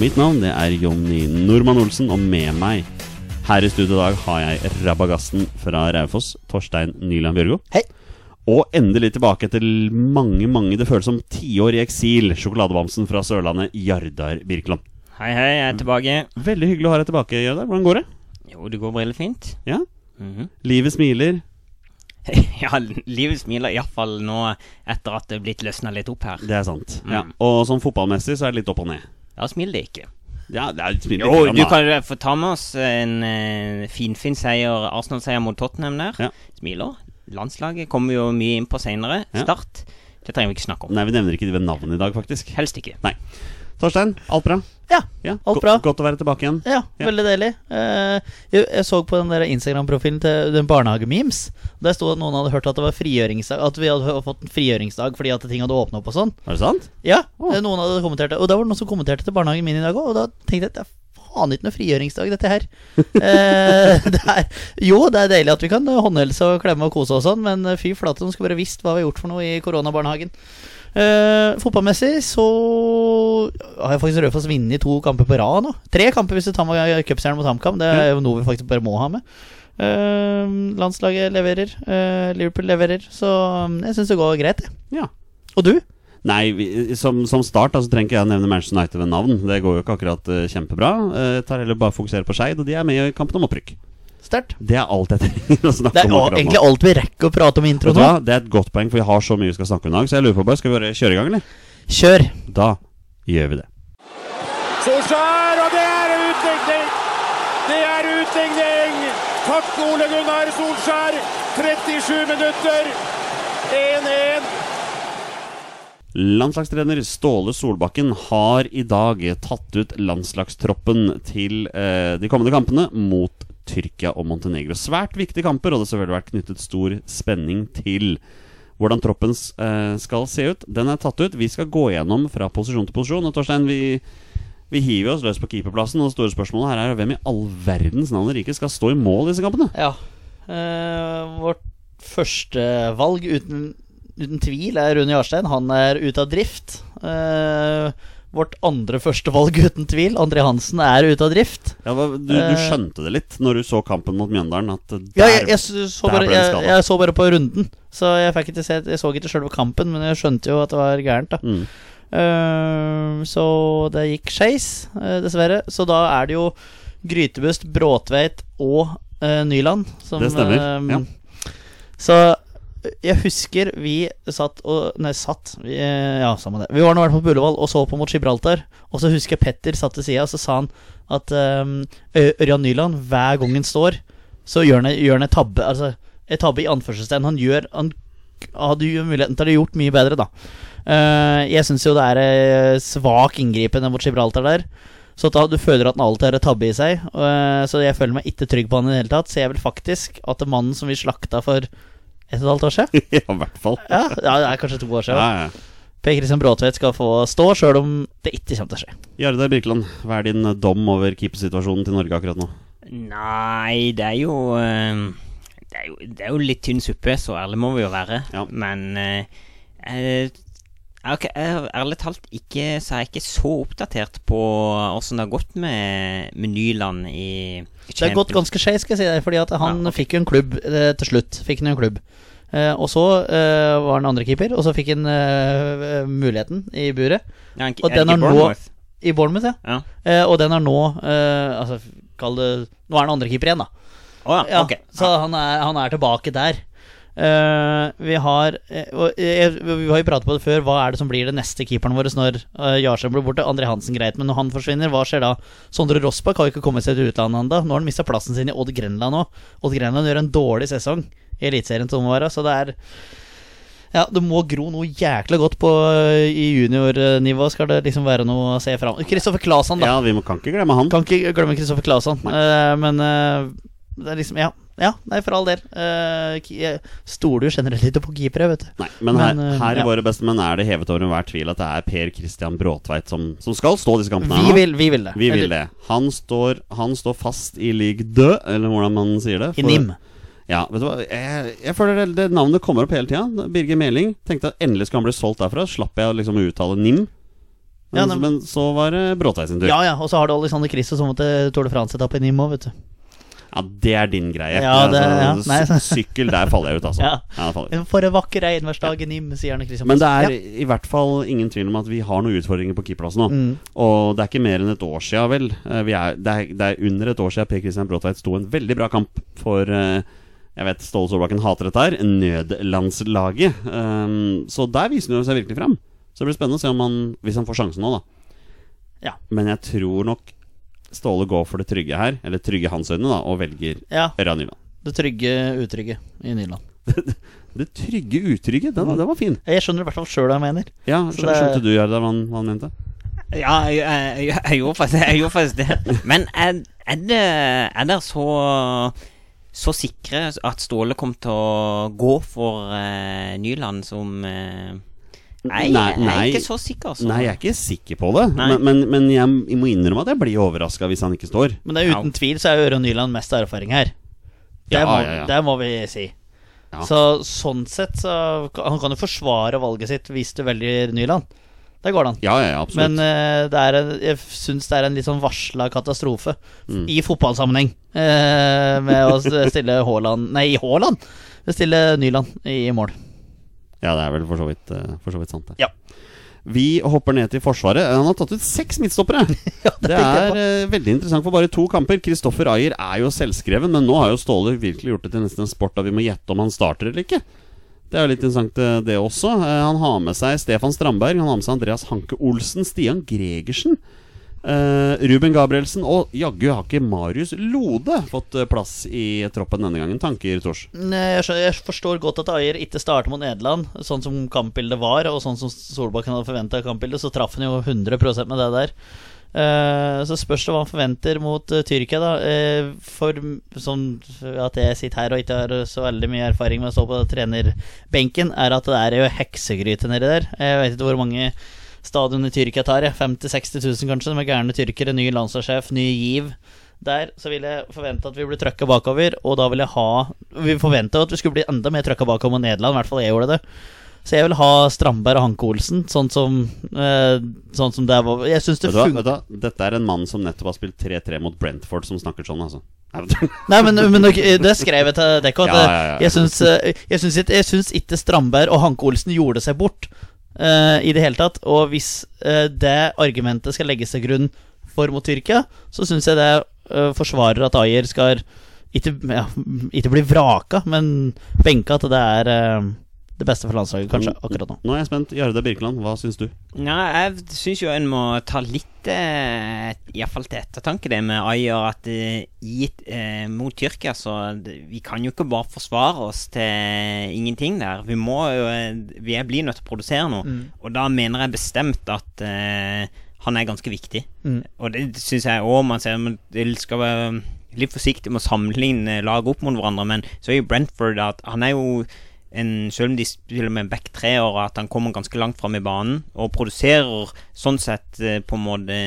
Mitt navn det er Jonny Normann Olsen, og med meg her i studio i dag har jeg rabagassen fra Raufoss, Torstein Nyland Bjørgo. Hei. Og endelig tilbake etter mange, mange det føles som tiår i eksil, sjokoladebamsen fra Sørlandet, Jardar Birkeland. Hei, hei, jeg er tilbake. Veldig hyggelig å ha deg tilbake, Jardar. Hvordan går det? Jo, det går veldig fint. Ja? Mhm. Livet smiler. ja, livet smiler iallfall nå etter at det er blitt løsna litt opp her. Det er sant. Mm. Ja. Og sånn fotballmessig så er det litt opp og ned. Da smiler det ikke. Ja, det er smiler Jo, litt du kan få ta med oss en uh, finfin seier, Arsenal-seier mot Tottenham der. Ja. Smiler. Landslaget kommer jo mye inn på seinere. Ja. Start. Det trenger vi ikke snakke om. Nei, vi nevner ikke det ved navnet i dag, faktisk. Helst ikke. Nei. Torstein, alt bra? Ja, Ja, alt bra. Godt å være tilbake igjen. Ja, Ja. veldig deilig. Eh, jeg, jeg så på den Instagram-profilen til den barnehagememes. Der sto at noen hadde hørt at det var frigjøringsdag At vi hadde fått en frigjøringsdag fordi at ting hadde åpna opp og sånn. Er det sant? Ja, eh, noen hadde kommentert det. Og da var det noen som kommenterte til barnehagen min i dag òg, og da tenkte jeg at det er faen ikke noe frigjøringsdag, dette her. eh, det er, jo, det er deilig at vi kan håndhelse og klemme og kose og sånn, men fy flate, de skulle bare visst hva vi har gjort for noe i koronabarnehagen. Uh, fotballmessig så har jeg faktisk Raufoss vunnet to kamper på rad nå. Tre kamper hvis du tar med cupstjernen mot HamKam. Det er jo noe vi faktisk bare må ha med. Uh, landslaget leverer. Uh, Liverpool leverer. Så um, jeg syns det går greit, jeg. Ja. Og du? Nei, vi, som, som start altså, trenger ikke jeg nevne Manchester United ved navn. Det går jo ikke akkurat uh, kjempebra. Uh, tar heller bare fokusere på Skeid, og de er med i kampen om opprykk. Sterkt. Det er alt jeg trenger å snakke Det er om jo akkurat egentlig alt vi rekker å prate om i introen intro nå. Det er et godt poeng, for vi har så mye vi skal snakke om i dag. Så jeg lurer på bare, skal vi bare kjøre i gang, eller? Kjør. Da gjør vi det. Solskjær, og det er utligning! Det er utligning! Takk, Ole Gunnar Solskjær! 37 minutter. 1-1. Landslagstrener Ståle Solbakken har i dag tatt ut landslagstroppen til eh, de kommende kampene mot Tyrkia og Montenegro. Svært viktige kamper, og det har selvfølgelig vært knyttet stor spenning til hvordan troppen eh, skal se ut. Den er tatt ut. Vi skal gå gjennom fra posisjon til posisjon. Og Torstein, vi, vi hiver oss løs på keeperplassen. Og det store spørsmålet her er hvem i all verdens navn og rike skal stå i mål i disse kampene? Ja. Eh, vårt førstevalg uten, uten tvil er Rune Jarstein. Han er ute av drift. Eh, vårt andre førstevalg uten tvil, André Hansen, er ute av drift. Ja, du, du Eh. skjønte det litt når du så kampen mot Mjøndalen? At der, Ja, jeg, jeg, så, bare, jeg, jeg så bare på runden, så jeg fikk ikke se Jeg så ikke sjølve kampen, men jeg skjønte jo at det var gærent. da Mm. uh, Så det gikk skeis, eh, dessverre. Så da er det jo Grytebust, Bråtveit og uh, Nyland som Det stemmer, ja. Så jeg husker vi satt og Nei, satt vi, Ja, samme det. Vi var nå i hvert fall på Ullevål og så på mot Gibraltar. Og så husker jeg Petter satt til sida, og så sa han at um, Ørjan Nyland, hver gang han står, så gjør han, en tabbe. Altså en tabbe i anførselstegn. Han gjør Han hadde jo muligheten til å gjort mye bedre, da. Uh, jeg syns jo det er eh, svak inngripen mot Gibraltar der. Så da, du føler at han alltid har en tabbe i seg. Uh, så jeg føler meg ikke trygg på han i det hele tatt. Så jeg vil faktisk at mannen som vi slakta for et og et halvt år siden ja, i hvert fall. Ja, ja det er kanskje to år siden. Ja, ja. Per Kristian Bråtvedt skal få stå, sjøl om det ikke kommer til å skje. Jardar Birkeland, hva er din eh, dom over keepersituasjonen til Norge akkurat nå? Nei, det er jo eh, det er jo, det er jo litt tynn suppe, så ærlig må vi jo være. Ja. Men eh, jeg, jeg, har ærlig talt ikke Så er jeg ikke så oppdatert på åssen det har gått med, med Nyland i, Champions. Det har gått ganske skeis, skal jeg si deg, fordi at han Ja, okay. fikk jo en klubb eh, til slutt. Fikk han en klubb. Eh, og så eh, var han andre keeper, og så fikk han eh, muligheten i buret. Ja, han- og er den er har nå- I Bournemouth, ja. Ja. Eh, og den har nå eh, Altså, kall det Nå er han andrekeeper igjen, da. Oh, ja, Ja, ok. Så han er, han er tilbake der. Eh, vi har uh, Vi har jo pratet på det før. Hva er det som blir det neste keeperen vår når uh, Jarstein blir borte? André Hansen, greit, men når han forsvinner, hva skjer da? Sondre Rossbakk har jo ikke kommet seg til utlandet ennå. Nå har han mista plassen sin i Odd Grenland òg. Odd Grenland gjør en dårlig sesong i Eliteserien til være, så det er ja, det må gro noe jækla godt på I juniornivå skal det liksom være noe å se fram Kristoffer Klasan, da. Ja, vi må, kan ikke glemme han. Kan ikke glemme Kristoffer Klasan. Eh, men det er liksom Ja, ja nei, for all del. Uh, stoler jo generelt ikke på keepere, vet du. Nei, men her, Men, eh, her i ja. Våre beste menn er det hevet over enhver tvil at det er Per Christian Bråtveit som, som skal stå disse kampene. her Vi vil, vi vil det. Vi vil det. Han står, han står fast i league død, eller hvordan man sier det. I NIM. Ja, vet du hva Jeg, jeg føler det, det navnet kommer opp hele tida. Birger Meling. Tenkte at endelig skal han bli solgt derfra. Slapp jeg å liksom uttale NIM. Men, Ja, men så var det Bråtveit sin tur. Ja, ja. Og så har du Alexander Kristo som måtte Tour de France-etappe i NIM òg, vet du. Ja, det er din greie. Ja, det- ja, Altså, nei, sykkel, der faller jeg ut, altså. Ja. Ja, jeg ut. For en vakker regnværsdag i NIM, sier Arne Kristian. Men det er ja. i hvert fall ingen tvil om at vi har noen utfordringer på keeperplassen nå. Mm. Og det er ikke mer enn et år sia, vel. Eh, Vi er, det, er, det er under et år sia Per Christian Bråtveit sto en veldig bra kamp for eh, Jeg vet Ståle Solbakken hater dette her. Nødlandslaget. Um, så der viser han seg virkelig fram. Så det blir spennende å se om han Hvis han får sjansen nå, da. Ja. Men jeg tror nok Ståle går for det trygge her, eller trygge hans øyne, da, og velger ja. Ørjan Nyland. Det trygge, utrygge i Nyland. Det trygge utrygge, den, den var fin. Jeg skjønner i hvert fall sjøl hva jeg mener. Ja, Så skjønte, det- skjønte du, Jarda, hva, han- hva han mente? Ja, jeg, jeg, jeg, jeg, gjorde faktisk, jeg gjorde faktisk det. Men er, er det Er dere så så sikre at Ståle kom til å gå for uh, Nyland som eh, Nei, Nei, jeg er ikke så sikker, altså. Nei, jeg er ikke sikker på det. Men, men, men jeg, må innrømme at jeg blir overraska hvis han ikke står. Men det er uten tvil så er Ørjan Nyland mest erfaring her. Det, Ja, må, ja, ja. det må vi si. Ja. Så sånn sett så Han kan jo forsvare valget sitt hvis du velger Nyland. Det går det an. Ja, ja, absolutt. Men uh, det er en, jeg syns det er en litt sånn varsla katastrofe Mm. i fotballsammenheng uh, med å stille Haaland Nei, Haaland! Stille Nyland i mål. Ja, det er vel for så vidt, eh, for så vidt sant, det. Ja. Vi hopper ned til Forsvaret. Han har tatt ut seks midtstoppere! Ja, Det det er eh, veldig interessant for bare to kamper. Kristoffer Ayer er jo selvskreven, men nå har jo Ståle virkelig gjort det til nesten en sport da vi må gjette om han starter eller ikke. Det er jo litt interessant, eh, det også. Uh, Han har med seg Stefan Strandberg, han har med seg Andreas Hanke Olsen, Stian Gregersen. Eh, Ruben Gabrielsen og jaggu har ikke Marius Lode fått eh, plass i troppen denne gangen. Tanker, Tors? Nei, Jeg, jeg forstår godt at Ayer ikke starter mot Nederland, sånn som kampbildet var, og sånn som Solbakken hadde forventa kampbildet, så traff han jo 100 med det der. Uh, så spørs det hva han forventer mot uh, Tyrkia, da. Eh, for sånn at jeg sitter her og ikke har så veldig mye erfaring med å stå på trenerbenken, er at det er jo heksegryte nedi der. Jeg vet ikke hvor mange stadion i Tyrkia tar, 50 000-60 000 kanskje, med gærne tyrkere, ny landslagssjef, ny giv. Der så vil jeg forvente at vi blir trøkka bakover, og da vil jeg ha Vi forventa at vi skulle bli enda mer trøkka bakover mot Nederland, i hvert fall jeg gjorde det. Så jeg vil ha Strandberg og Hanke Olsen, sånn som eh, Sånn som det var Jeg syns det hva? Dette er en mann som nettopp har spilt 3-3 mot Brentford, som snakker sånn, altså. Nei, men, men det skrev jeg til Dekko. Ja, ja, ja. Jeg syns eh, jeg syns ikke Strandberg og Hanke Olsen gjorde seg bort eh, i det hele tatt. Og hvis uh, det argumentet skal legges til grunn for mot Tyrkia, så syns jeg det eh, forsvarer at Ayer skal ikke, ja, ikke bli vraka, men benka at det er det beste for landslaget, kanskje, akkurat nå. Nå er jeg spent. Jarde Birkeland, hva syns du? Nei, jeg syns jo en må ta litt eh, Iallfall til ettertanke det med Ayer at eh, gitt eh, mot Tyrkia, så vi kan jo ikke bare forsvare oss til ingenting der. Vi må jo eh, Vi er- blir nødt til å produsere noe. Og da mener jeg bestemt at eh, han er ganske viktig. Mm. Og det syns jeg òg man ser man skal være litt forsiktig med å sammenligne lag opp mot hverandre, men så er jo Brentford at han er jo en, selv om de spiller med back tre Og at han kommer ganske langt fram i banen og produserer sånn sett eh, på en måte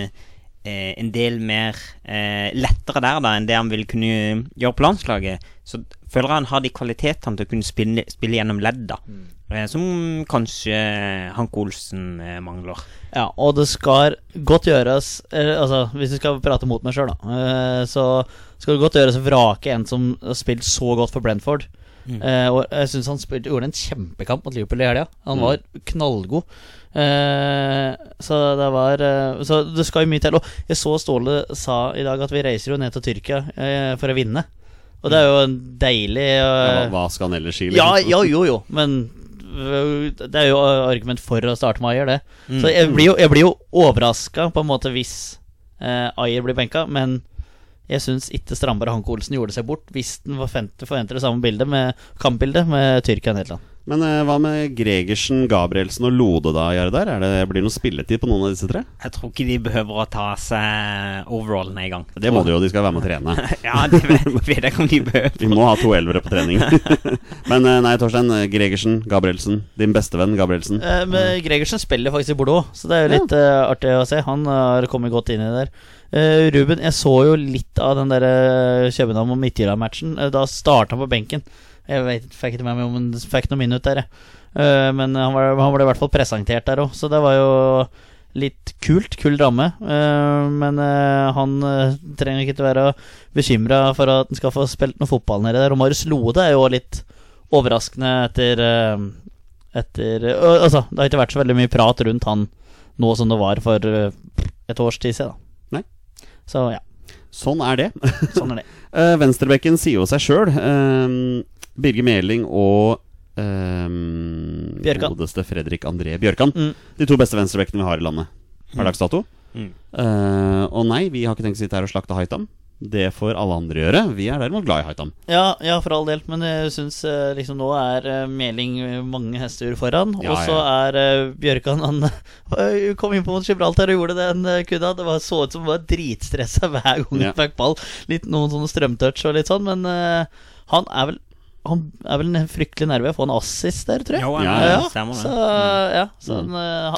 eh, en del mer eh, lettere der da enn det han vil kunne gjøre på landslaget. Så føler jeg han har de kvalitetene til å kunne spille, spille gjennom ledd, da. Mm. som kanskje Hank Olsen eh, mangler. Ja, og det skal godt gjøres eh, Altså, hvis vi skal prate mot meg sjøl, da, eh, så skal det godt gjøres å vrake en som har spilt så godt for Brentford. Eh, og jeg syns han spilte, gjorde en kjempekamp mot Liverpool i helga. Han var knallgod. Eh, så det var eh, Så det skal jo mye til. Og jeg så Ståle sa i dag at vi reiser jo ned til Tyrkia for å vinne. Og det er jo en deilig Ja, hva, skal han ellers si? Ja, liksom? ja, jo, jo, men det er jo argument for å starte med Ayer, det. Så jeg blir jo, jeg blir jo overraska på en måte hvis eh, Ayer blir benka, men jeg syns ikke Strandberg og Hanke Olsen gjorde seg bort hvis den forventer, forventer det samme bildet med kampbildet med Tyrkia og Nederland. Men eh, hva med Gregersen, Gabrielsen og Lode da, Jardar? Er det, blir det noe spilletid på noen av disse tre? Jeg tror ikke de behøver å ta seg overallene i gang. Det må de jo, de skal være med å trene. Ja, det vet jeg ikke om de behøver. Vi må ha to elvere på trening. Men eh, nei, Torstein. eh, Gregersen, Gabrielsen. Din bestevenn Gabrielsen. Eh, men Gregersen spiller faktisk i Bordeaux, så det er jo litt eh, artig å se. Han har kommet godt inn i det der. Eh, Ruben, jeg så jo litt av den der eh, København og Midtjylland-matchen. Uh, da starta han på benken. Jeg vet, fikk ikke med meg om han fikk noen minutt der. Eh, men han, var, han ble i hvert fall presentert der òg, så det var jo litt kult. Kul ramme. Men han trenger ikke til å være bekymra for at han skal få spilt noe fotball nedi der. Og Marius Lode er jo litt overraskende etter etter Altså, det har ikke vært så veldig mye prat rundt han nå som det var for et års tid siden. Da. Så ja, Sånn er det. sånn er det. Eh, Venstrebekken sier jo seg sjøl. Birger Meling og um, godeste Fredrik André Bjørkan. Mm. De to beste venstrebekkene vi har i landet per dags dato. Mm. Uh, og nei, vi har ikke tenkt å sitte her og slakte Haitam. Det får alle andre gjøre. Vi er derimot glad i Haitam. Ja, ja, for all del, men jeg syns eh, liksom nå er eh, Meling mange hester foran. Ja, og så er eh, Bjørkan Han kom inn på mot Gibraltar og gjorde den kudda. Det var, så ut som han var dritstressa hver gang han Ja. fikk ball. Litt Noen sånne strømtouch og litt sånn, men uh, han er vel han er vel en fryktelig nerve å få en assist der, tror jeg. Jo, Ja, ja, ja. Så, ja, så han,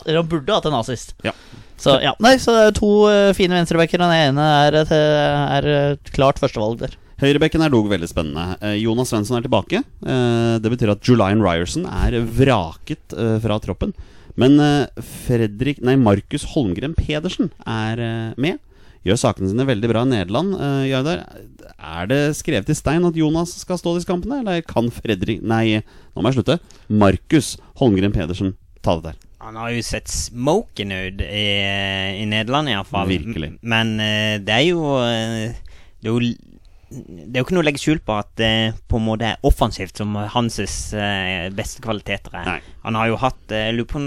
han burde hatt en assist. Ja. Så ja, nei, så det er to eh, fine venstrebacker. Den ene er, et, eh, er et klart førstevalg der. Høyrebekken er dog veldig spennende. Eh, Jonas Svensson er tilbake. Eh, det betyr at Julian Ryerson er vraket fra troppen. Men Fredrik Nei, Markus Holmgren Pedersen er med. Gjør sakene sine veldig bra i Nederland. Jardar, er det skrevet i stein at Jonas skal stå disse kampene, eller kan Fredrik Nei, nå må jeg slutte. Markus Holmgren Pedersen ta det der. Han har jo sett smoking ut i, i Nederland, iallfall. Virkelig. Men eh, det er jo eh, Det er jo det er jo ikke noe å legge skjul på at det på en måte er offensivt som hans eh, beste kvaliteter er. Nei. Han har jo hatt Jeg lurer på om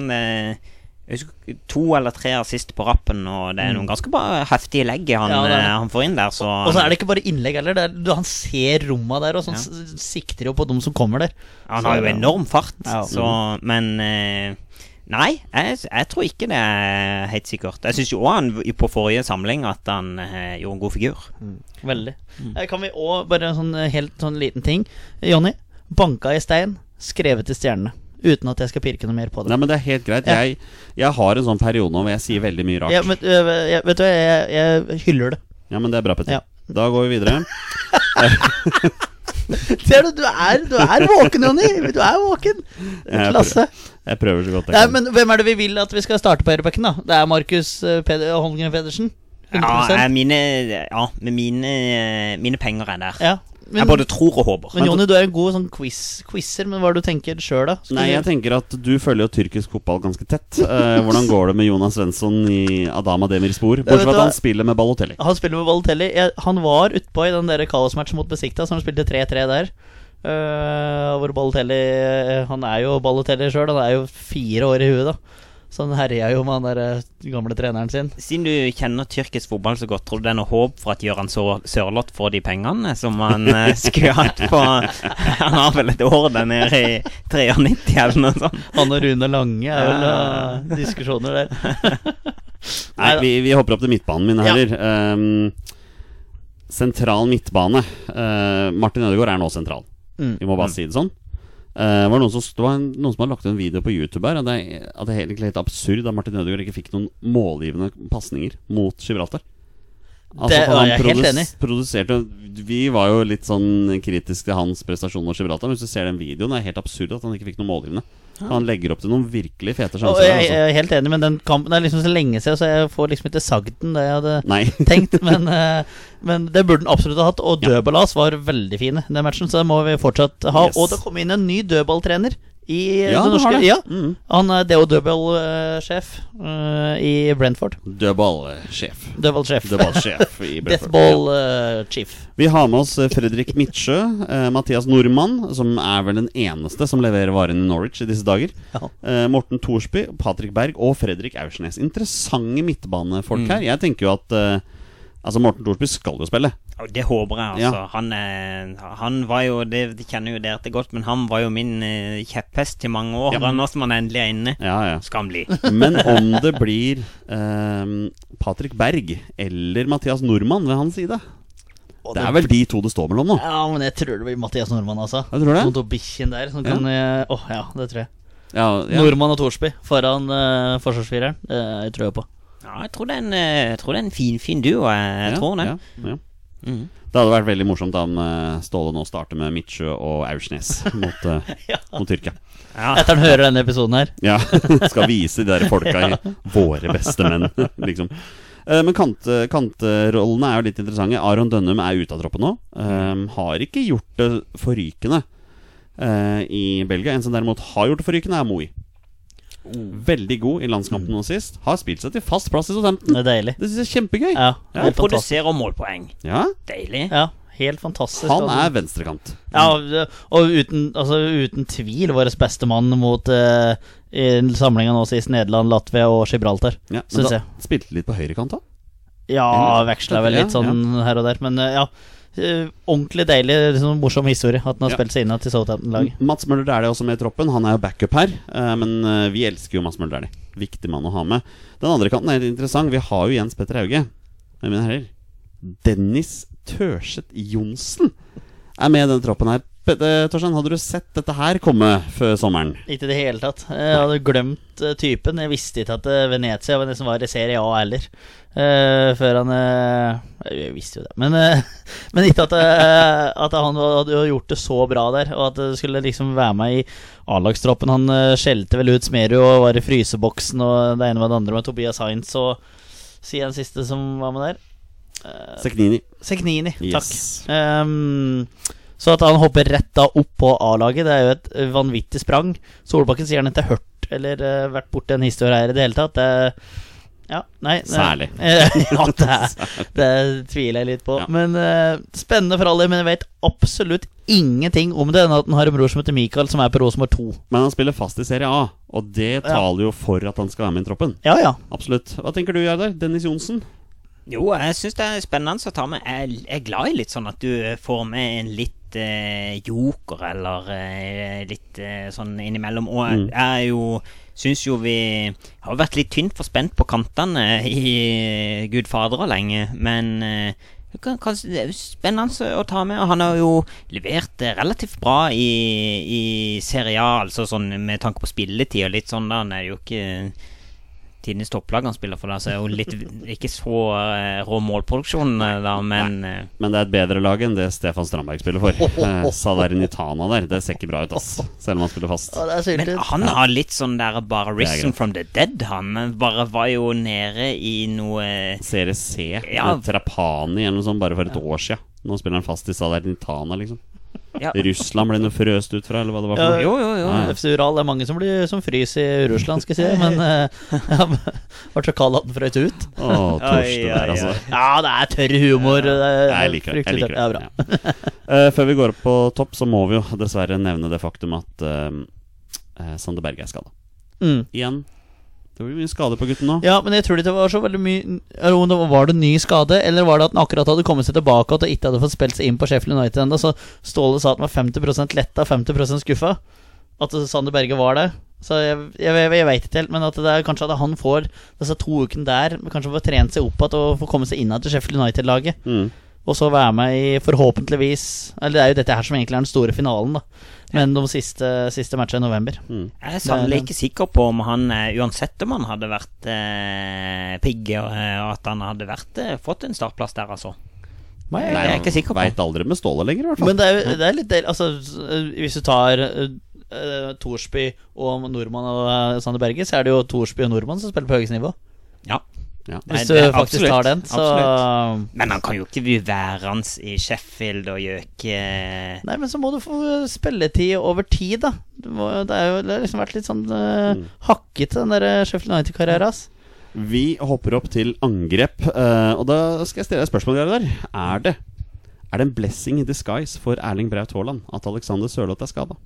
jeg husker, to eller tre assist på rappen, og det er noen ganske bra heftige legg han, Mm. Ja, det det. han får inn der. Så Og så er det ikke bare innlegg heller. Det er, du, han ser romma der, og sånn Ja. sikter jo på dem som kommer der. Han Så- har jo enorm fart, Ja. så Men eh, Nei, jeg, jeg tror ikke det er helt sikkert. Jeg syns jo òg han på forrige samling at han eh, gjorde en god figur. Veldig. Mm. Kan vi òg bare en sånn eh, helt sånn liten ting. Jonny, banka i stein, skrevet i stjernene. Uten at jeg skal pirke noe mer på det. Nei, men det er helt greit. Ja. Jeg, jeg har en sånn periode nå hvor jeg sier veldig mye rart. Ja, men, øh, jeg, vet du, hva, jeg, jeg hyller det. Ja, men det er bra, Petter. Ja. Da går vi videre. Ser du, du er, du er våken, Jonny! Du er våken. Klasse. Jeg prøver så godt jeg Nei, kan. men hvem er det vi vil at vi skal starte på høyrebacken, da? Det er Markus øh, Peder, Holmgren Pedersen? 100 Ja, mine, ja med mine, mine penger er der. Ja. Men, jeg både tror og håper. men Jonny, du er en god sånn quiz, quizer, men hva er det du tenker sjøl, da? Skal Nei, jeg tenker at du følger jo tyrkisk fotball ganske tett. Eh, hvordan går det med Jonas Svensson i Adama Demir spor? Bortsett fra at han spiller med Balotelli. Han spiller med Balotelli. Jeg, han var utpå i den der kaosmatchen mot Besikta, som han spilte 3-3 der. Eh, hvor Balotelli eh, Han er jo Balotelli sjøl, han er jo fire år i huet, da. Så han herja jo med han der eh, gamle treneren sin. Siden du kjenner tyrkisk fotball så godt, tror du det er noe håp for at Gøran Sør- Sørloth får de pengene som han skulle hatt på Han har vel et år der nede i 93 eller noe sånt? Han og Rune Lange er vel uh, diskusjoner der. Nei, vi, vi hopper opp til midtbanen, mine Ja. herrer. Ehm, sentral midtbane. Uh, Martin Ødegaard er nå sentral. Mm. Vi må bare si det sånn. Uh, var noen som, det var en, noen som har lagt ut en video på YouTube her. At det, at det er egentlig helt absurd at Martin Ødegaard ikke fikk noen målgivende pasninger mot Gibraltar. Altså, Det er var jeg helt enig. Produserte, vi var jo litt sånn kritiske til hans prestasjon mot Gibraltar. Men hvis du ser den videoen, det er helt absurd at han ikke fikk noen målgivende. Han legger opp til noen virkelig fete sjanser. jeg, jeg altså. er helt enig, men den kampen er liksom så lenge siden, så jeg får liksom ikke sagd den det jeg hadde Nei. tenkt. Men, eh, men det burde den absolutt ha hatt. Og dødballas var veldig fine den matchen, så det må vi fortsatt ha. Yes. Og det kom inn en ny dødballtrener i Ja, det norske. det. Ja, Mm. han er DO dødballsjef uh, i Brentford. Dødballsjef. Dødballsjef. Dødballsjef i Brentford. Deathball eh, chief. Vi har med oss eh, Fredrik Midtsjø, uh, Mathias Nordmann, som er vel den eneste som leverer varen i Norwich i disse dager. Ja. Eh, Morten Thorsby, Patrick Berg og Fredrik Aursnes. Interessante midtbanefolk Mm. her. Jeg tenker jo at eh, Altså Morten Thorsby skal jo spille. Det håper jeg, altså. Ja. Han, eh, han var jo Det de kjenner jo dere til godt, men han var jo min eh, kjepphest i mange år. Ja. Nå som han endelig er inne, Ja, ja. skal han bli. Men om det blir um, Patrick Berg eller Mathias Nordmann ved hans side Og Det er vel de to det står mellom nå. Ja, men jeg tror det blir Mathias Nordmann, altså. Jeg tror det. Mot bikkjen der. Som kan eh, Åh, ja, det tror jeg. Ja, ja. Nordmann og Thorsby foran uh, forsvarsfireren. Det tror jeg på. Ja, jeg tror det er en, eh, jeg tror det er en fin, fin duo. Jeg, jeg Ja, tror det. Ja, ja. Mm. Det hadde vært veldig morsomt om eh, Ståle nå starter med Midtsjø og Aursnes mot, eh, Ja. mot Tyrkia. Ja. Etter han hører denne episoden her. Ja, Skal vise de der folka i våre beste menn, liksom. Eh, Men kant, kantrollene er jo litt interessante. Aron Dønnum er ute av troppen nå. Um, har ikke gjort det forrykende uh, i Belgia. En som derimot har gjort det forrykende, er Moi. Veldig god i landskampen nå sist. Har spilt seg til fast plass i Southampton. Det er deilig. Det synes jeg er kjempegøy. Ja, Ja, Og. Produserer målpoeng. Ja, Deilig. Ja, helt fantastisk. Han altså. er venstrekant. Ja, og uten, altså, uten tvil vår beste mann mot uh, samlinga nå sist Nederland, Latvia og Gibraltar. Ja, men Synes da jeg. spilte litt på høyrekant da? Ja, veksla vel litt Ja, sånn her og der. Men uh, ja, eh, ordentlig deilig, liksom, morsom historie at han har Ja. spilt seg inn til Southampton-laget. Mats Møller Dæhlie er også med i troppen. Han er jo backup her. eh, Men eh, vi elsker jo Mats Møller Dæhlie. Viktig mann å ha med. Den andre kanten er litt interessant. Vi har jo Jens Petter Hauge. Men mine herrer, Dennis Tørseth Johnsen er med i denne troppen her. Petter Torstein, hadde du sett dette her komme før sommeren? Ikke i det hele tatt. Jeg hadde glemt eh, typen. Jeg visste ikke at eh, Venezia var det som var i Serie A heller. Uh, før han uh, Jeg visste jo det, men, uh, men ikke at, eh, at han hadde gjort det så bra der. Og at det skulle liksom være med i A-lagstroppen. Han skjelte vel ut Smerud og var i fryseboksen og det ene med det andre med Tobias Heinz og si en siste som var med der. Eh, Seknini. Seknini, takk. Yes. Ehm, så at han hopper rett da opp på A-laget, det er jo et vanvittig sprang. Solbakken sier han ikke har hørt eller uh, vært borti en historie her i det hele tatt. Det, ja, nei det- Særlig. ja, det, det tviler jeg litt på. Ja. Men uh, Spennende for alle, men jeg vet absolutt ingenting om det. Enn at han har en bror som heter Michael, som er på Rosenborg 2. Men han spiller fast i Serie A, og det taler jo for at han skal være med i troppen. Ja, ja. Absolutt. Hva tenker du, Jardar? Dennis Johnsen? Jo, jeg syns det er spennende å ta med. Jeg er glad i litt sånn at du får med en litt eh, joker, eller eh, litt eh, sånn innimellom. Og jeg Mm. er jo Syns jo vi har vært litt tynt for spent på kantene i Gud Fader lenge, men det er spennende å ta med. Han har jo levert relativt bra i, i Serie A, altså sånn med tanke på spilletid og litt sånn. Da han er jo ikke tidenes topplag han spiller for, da, så er jo litt ikke så eh, rå målproduksjon, eh, da, men eh, Men det er et bedre lag enn det Stefan Strandberg spiller for. Eh, Salernitana der, det ser ikke bra ut, ass. Selv om han spiller fast. Ja, Men han har litt sånn der bare risen from the dead, han. Bare var jo nede i noe Serie C Ja. Trapani eller noe sånt bare for et år siden. Nå spiller han fast i Salernitana, liksom. Ja. Russland ble noe frøst ut fra, eller hva det var Ja. Jo, jo, jo. Ja. FC Ural det er mange som blir som fryser i Russland, skal jeg si. Men uh, ja, ble så kald at den frøs ut. Å, Oi, oi, der, altså. Ja, det er tørr humor. det er Jeg liker det. Jeg liker det. det Ja, bra. Ja. Eh, før vi går opp på topp, så må vi jo dessverre nevne det faktum at uh, Sander Berge er skada. Mm. Igjen. Det blir mye skade på gutten nå. Ja, men jeg tror det var så veldig mye var- Var det ny skade, eller var det at han akkurat hadde kommet seg tilbake og ikke hadde fått spilt seg inn på Sheffield United ennå? Så Ståle sa at han var 50% letta, 50% skuffa. At Sander Berge var det. Så jeg, jeg, jeg, jeg veit ikke helt, men at det er kanskje at han får disse to ukene der, kanskje får trent seg opp igjen og får komme seg inn igjen til Sheffield United-laget. Mm. Og så være med i forhåpentligvis Eller det er jo dette her som egentlig er den store finalen, da. Men de siste, siste matchene i november. Mm. Jeg er sannelig ikke sikker på om han, eh, uansett om han hadde vært eh, pigg, og eh, at han hadde vært, eh, fått en startplass der, altså. Nei, jeg er ikke sikker på. Veit aldri med Ståle lenger, i hvert fall. Men det er, det er litt del Altså, hvis du tar uh, eh, Thorsby og Nordmann og uh, Sander Berge, så er det jo Thorsby og Nordmann som spiller på høyeste nivå. Ja. Ja. Nei, Hvis du faktisk absolutt, tar den, så absolutt. Men han kan jo ikke bli værende i Sheffield og gjøke Nei, men så må du få spilletid over tid, da. Du må, det er jo det har liksom vært litt sånn uh, hakkete, den der eh, Sheffield United-karrieren hans. Vi hopper opp til angrep, uh, og da skal jeg stille deg et spørsmål. Gerhard. Er det Er det en blessing in disguise for Erling Braut Haaland at Alexander Sørloth er skada?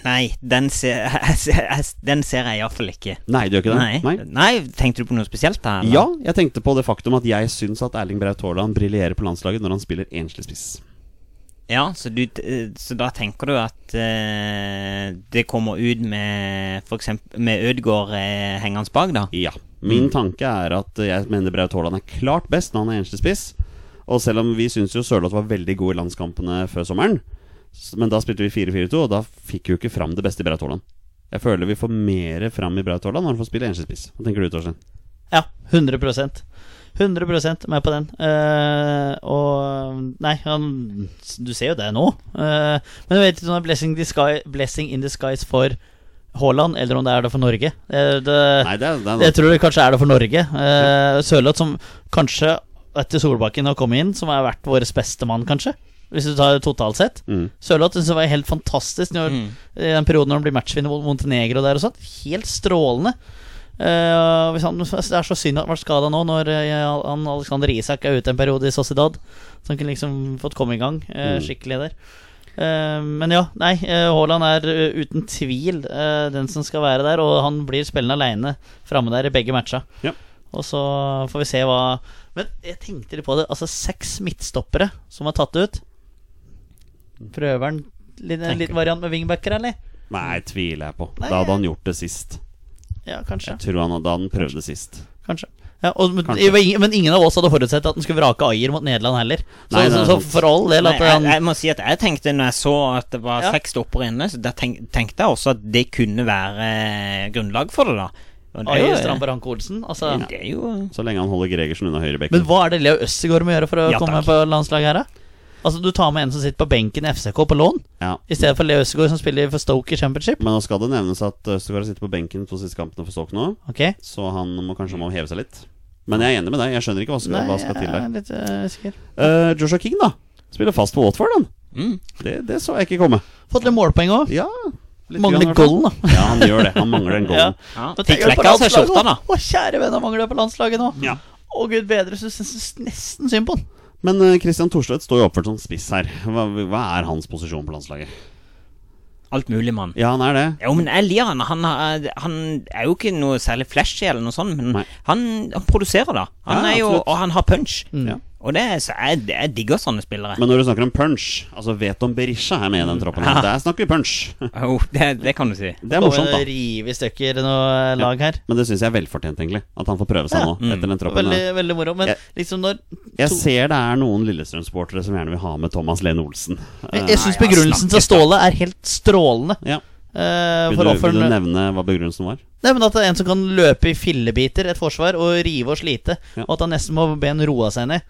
Nei, den ser, jeg, jeg, den ser jeg iallfall ikke. Nei, det gjør ikke det? Nei. Nei, Tenkte du på noe spesielt da? eller? Ja, jeg tenkte på det faktum at jeg syns at Erling Braut Haaland briljerer på landslaget når han spiller enslig spiss. Ja, så, du, eh, så da tenker du at uh, det kommer ut med eksempel, med Ødegaard uh, hengende bak, da? Ja. Min tanke er at jeg mener Braut Haaland er klart best når han er enslig spiss. Og selv om vi syns jo Sørloth var veldig god i landskampene før sommeren, men da spilte vi 4-4-2, og da fikk vi jo ikke fram det beste i Braut Haaland. Jeg føler vi får mer fram i Braut Haaland når han får spille spiss. Hva tenker du, Torstein? Ja, 100% 100% med på den. Uh, og Nei, han, du ser jo det nå. Uh, men jeg vet ikke om det er blessing, disguise, blessing in disguise for Haaland, eller om det er det for Norge. Uh, det, Nei, det er, det jeg tror det kanskje er det for Norge. Uh, Sørloth, som kanskje etter Solbakken har kommet inn, som har vært vår beste mann, kanskje. Hvis du tar totalt sett. Mm. Sørloth syns det var helt fantastisk når, i den perioden når han blir matchvinner mot Montenegro der og sånn. Helt strålende. Uh, hvis han, det er så synd at han ble skada nå, når uh, han, Alexander Isak er ute en periode i Sociedad. Så han kunne liksom fått komme i gang uh, Mm. skikkelig der. Eh, men ja, nei. eh, Haaland er eh, uten tvil eh, den som skal være der, og han blir spillende aleine framme der i begge matcha. Ja. Og så får vi se hva Men jeg tenkte litt på det. Altså seks midtstoppere som er tatt ut. Prøver han litt, en liten variant med wingbacker, eller? Nei, tviler jeg på. Nei, Da hadde han gjort det sist. Ja, kanskje. Jeg tror han hadde, han prøvd det sist. Kanskje. Ja, og, men, men ingen av oss hadde forutsett at han skulle vrake Ayer mot Nederland heller. Så, Nei, så, så for all del Nei, at jeg, han jeg må si at jeg tenkte når jeg så at det var Ja. seks stoppere inne, så da tenk, tenkte jeg også at det kunne være eh, grunnlag for det, da. Er Ayer Strand Ranke Olsen. Altså. Det er jo Så lenge han holder Gregersen unna høyrebekken. Men hva er det Leo Østegård må gjøre for å Ja, komme takk. på landslaget her, da? Altså Du tar med en som sitter på benken i FCK på lån, Ja. i stedet for Leo Østegård som spiller for Stoke i Championship. Men nå skal det nevnes at Østegård har sittet på benken to siste kampene for Stoke nå, okay. så han må kanskje må heve seg litt. Men jeg er enig med deg. Jeg skjønner ikke hva skal, Nei, hva skal til der. er litt uh. Eh, Joshua King, da. Spiller fast på Watford, han. mm. Det, det så jeg ikke komme. Fått litt målpoeng òg. Ja litt Mangler golden, da. Ja, han gjør det. Han mangler en golden. ja. På flekka seg landslaget skjorta, da. nå. Å, kjære venn, han mangler det på landslaget nå. Ja. Å, gud bedre, så syns jeg nesten synd på han. Men eh, Christian Thorstvedt står jo oppført som spiss her. Hva, hva er hans posisjon på landslaget? Alt mulig, mann. Ja, han er det. Jo, men jeg liker han. Han, han er jo ikke noe særlig flashy eller noe sånt, men han, han produserer, da. Han Ja, er jo, absolutt. og han har punch. Ja. Og det, er- så jeg, jeg digger sånne spillere. Men når du snakker om punch Altså vet om Berisha er med i den troppen. Ja. Der snakker vi punch. Jo, det, det kan du si. Det er morsomt, da. Rive i stykker noe lag her. Men det syns jeg er velfortjent, egentlig. At han får prøve seg Ja. nå. Etter den troppen Veldig, veldig moro. Men Jeg- liksom når Jeg ser det er noen Lillestrøm-sportere som gjerne vil ha med Thomas Lene Olsen. Jeg, jeg syns begrunnelsen til. Ståle er helt strålende. Ja. Uh, Vil du, vil du nevne hva begrunnelsen var? Nei, men At det er en som kan løpe i fillebiter et forsvar og rive og slite, Ja. og at han nesten må be en roe seg ned.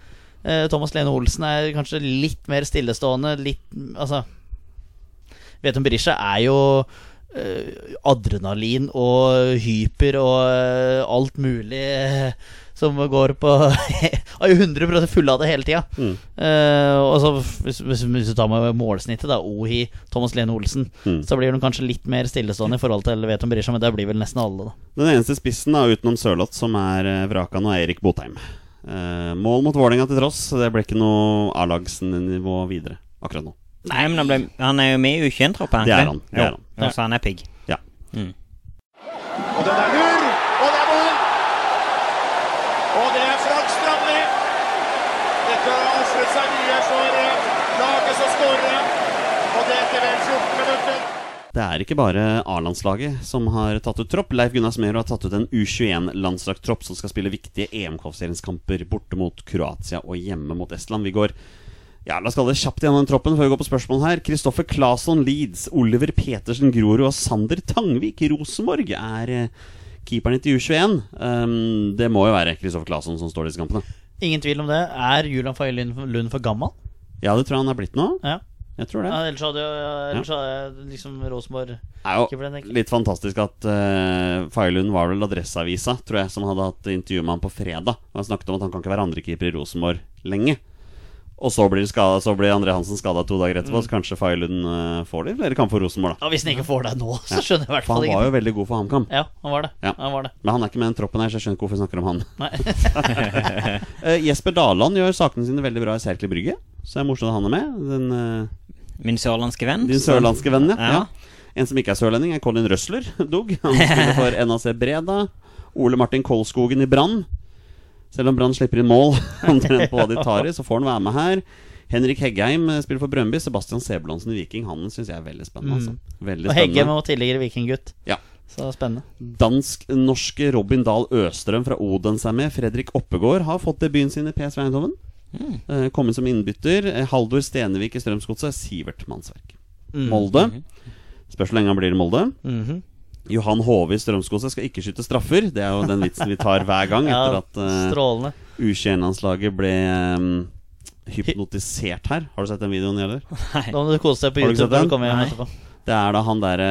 Eh, Thomas Lene Olsen er kanskje litt mer stillestående. Litt Altså Veton Berisha er jo eh, adrenalin og hyper og eh, alt mulig som går på Er jo 100 fulle av det hele tida. Mm. Eh, og så hvis, hvis, hvis du tar med målsnittet, da Ohi, Thomas Lene Olsen, Mm. så blir de kanskje litt mer stillestående i forhold til Veton Berisha, men det blir vel nesten alle, da. Den eneste spissen da utenom Sørloth som er vraka nå, er Erik Botheim. Eh, mål mot Vålerenga til tross. Det ble ikke noe A-lagsnivå videre akkurat nå. Nei, men han, ble, han er jo med i U21-troppen. Det er han, det er han. Ja, så han er pigg. Ja. Mm. Og den er lur, og det er mål! Og det er Frank Strandli. Dette har ofret seg mye for eh, laget som skårer. Og det etter vel 14 minutter. Det er ikke bare A-landslaget som har tatt ut tropp. Leif Gunnar Smerud har tatt ut en U21-landslagstropp som skal spille viktige EM-kvalifiseringskamper borte mot Kroatia og hjemme mot Estland. Vi går ja, La oss kalle det kjapt gjennom den troppen før vi går på spørsmål her. Kristoffer Claesson Leeds, Oliver Petersen Grorud og Sander Tangvik Rosenborg er keeperen keeperne til U21. Um, det må jo være Kristoffer Claesson som står i disse kampene. Ingen tvil om det. Er Julian Faye Lund for gammel? Ja, det tror jeg han er blitt nå. Ja. Jeg tror det. Ja, ellers hadde ellers hadde liksom Rosenborg ikke ble jo nekket. litt fantastisk at uh, Failund var vel Adresseavisa, tror jeg, som hadde hatt intervju med han på fredag. Og Han snakket om at han kan ikke være andrekeeper i Rosenborg lenge. Og så blir, skadet, så blir André Hansen skada to dager etterpå, så kanskje Failund uh, får det flere kamper for Rosenborg, da. Ja, Hvis han ikke får det nå, så skjønner jeg i hvert fall fall han var jo veldig god for HamKam. Ja, han var det. Ja. Han var det. Men han er ikke med i den troppen her, så jeg skjønner ikke hvorfor vi snakker om han. Eh, Jesper Daland gjør sakene sine veldig bra i Serkelig Brygge, så det er morsomt at han er med. Den, eh, Min sørlandske venn. din sørlandske venn, ja. Ja. ja. En som ikke er sørlending, er Colin Røsler, Dog. Han spiller for NAC Breda. Ole Martin Kolskogen i Brann. Selv om Brann slipper inn mål omtrent på hva de tar i, så får han være med her. Henrik Heggheim eh, spiller for Brøndby. Sebastian Sebulonsen i Viking. Han syns jeg er veldig spennende. Altså. Veldig Og Heggheim var tidligere vikinggutt. Ja. Så spennende. Dansk-norske Robin Dahl Østrøm fra Odense er med. Fredrik Oppegård har fått debuten sin i PSV Eindhoven. Eh, Kommet som innbytter. Eh, Haldor Stenevik i Strømsgodset. Sivert Mannsverk. Mm. Molde. Spørs hvor lenge han blir i Molde. Mhm. Johan Hove i Strømsgodset skal ikke skyte straffer. Det er jo den vitsen vi tar hver gang etter at uh, strålende. U21-landslaget ble um, hypnotisert her. Har du sett den videoen, eller? Da må du kose deg på YouTube når du kommer hjem Nei. etterpå. Det er da han derre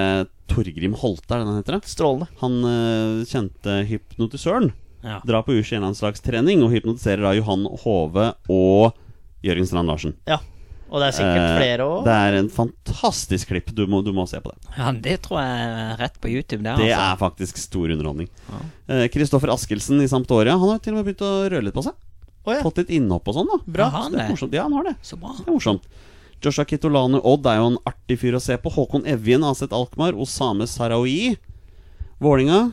Torgrim Holte, er det han heter? det? Strålende. Han uh, kjente hypnotisøren. Ja. Drar på U21-landslagstrening og hypnotiserer da Johan Hove og Jørgen Strand Larsen. Ja. Og det er sikkert Eh, flere òg. Det er en fantastisk klipp. Du må, du må se på det. ja, det tror jeg er rett på YouTube. Det, Det altså. er faktisk stor underholdning. Eh, Kristoffer Askelsen i Sampdoria Han har til og med begynt å røre litt på seg. Oh, ja. Fått litt innhopp og sånn. da Bra. Så det er morsomt. Ja, han har det. Så bra. Det er morsomt. Joshua Kitolano Odd er jo en artig fyr å se på. Håkon Evjen, Aset Alkmaar, Osame Sarawi, Vålinga.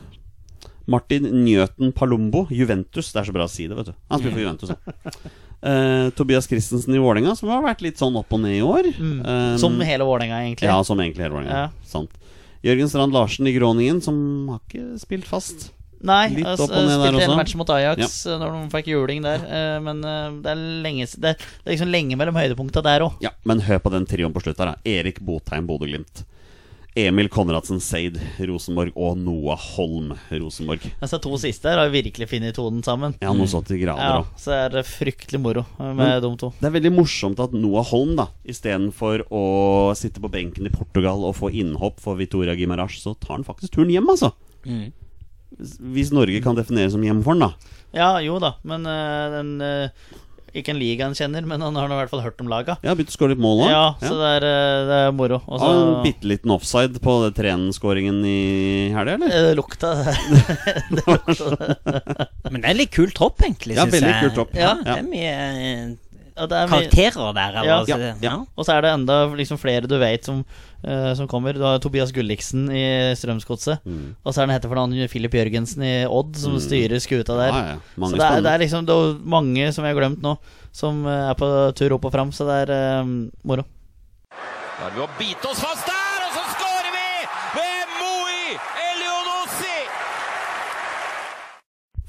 Martin Njøten Palumbo, Juventus. Det er så bra å si det, vet du. Han spiller for Juventus, ja. Uh, Tobias Christensen i Vålinga, som har vært litt sånn opp og ned i år. Eh, Som hele Vålerenga, egentlig. Ja, som egentlig hele Vålinga. Ja. Sant. Jørgen Strand Larsen i Groningen, som har ikke spilt fast. Nei, Litt altså, spilte en match mot Ajax ja. når de fikk juling der. eh, Men eh, det er lenge Det det er liksom lenge mellom høydepunkta der òg. Ja, Men hør på den trioen på slutt her. da Erik Botheim, Bodø-Glimt. Emil Konradsen, Seid, Rosenborg. Og Noah Holm, Rosenborg. Altså to siste her har virkelig funnet tonen sammen. Ja, noe så til grader Ja, så er det fryktelig moro med med de to. Det er veldig morsomt at Noah Holm, da istedenfor å sitte på benken i Portugal og få innhopp for Victoria Gimaraj, så tar han faktisk turen hjem, altså. Mm. Hvis Norge kan defineres som hjem for han, da. Ja, jo da, men øh, den eh, Ikke en liga han kjenner, men han har i hvert fall hørt om laga. Ja, Begynt å skåre litt mål òg. Ja, så det er, eh, det er moro. Også, Har en bitte liten offside på det 3-1-skåringen i helga, eller? Eh, Det lukta det lukta Men det er litt kult hopp, egentlig. Ja, veldig jeg. kul. Ja, veldig kult hopp. eh, ja, det er mye- karakterer der. Eller, Ja. Ja, ja. Og så er det enda liksom flere du vet som, uh, som kommer. Du har Tobias Gulliksen i Strømsgodset. Mm. Og så er det heter for navn Filip Jørgensen i Odd, som styrer skuta der. Ja, ja. Så det er, det er liksom det er mange som jeg har glemt nå, som eh, er på tur opp og fram. Så det er eh, moro. Da er vi å bite oss fast der, og så skårer vi ved Moi Elionossi!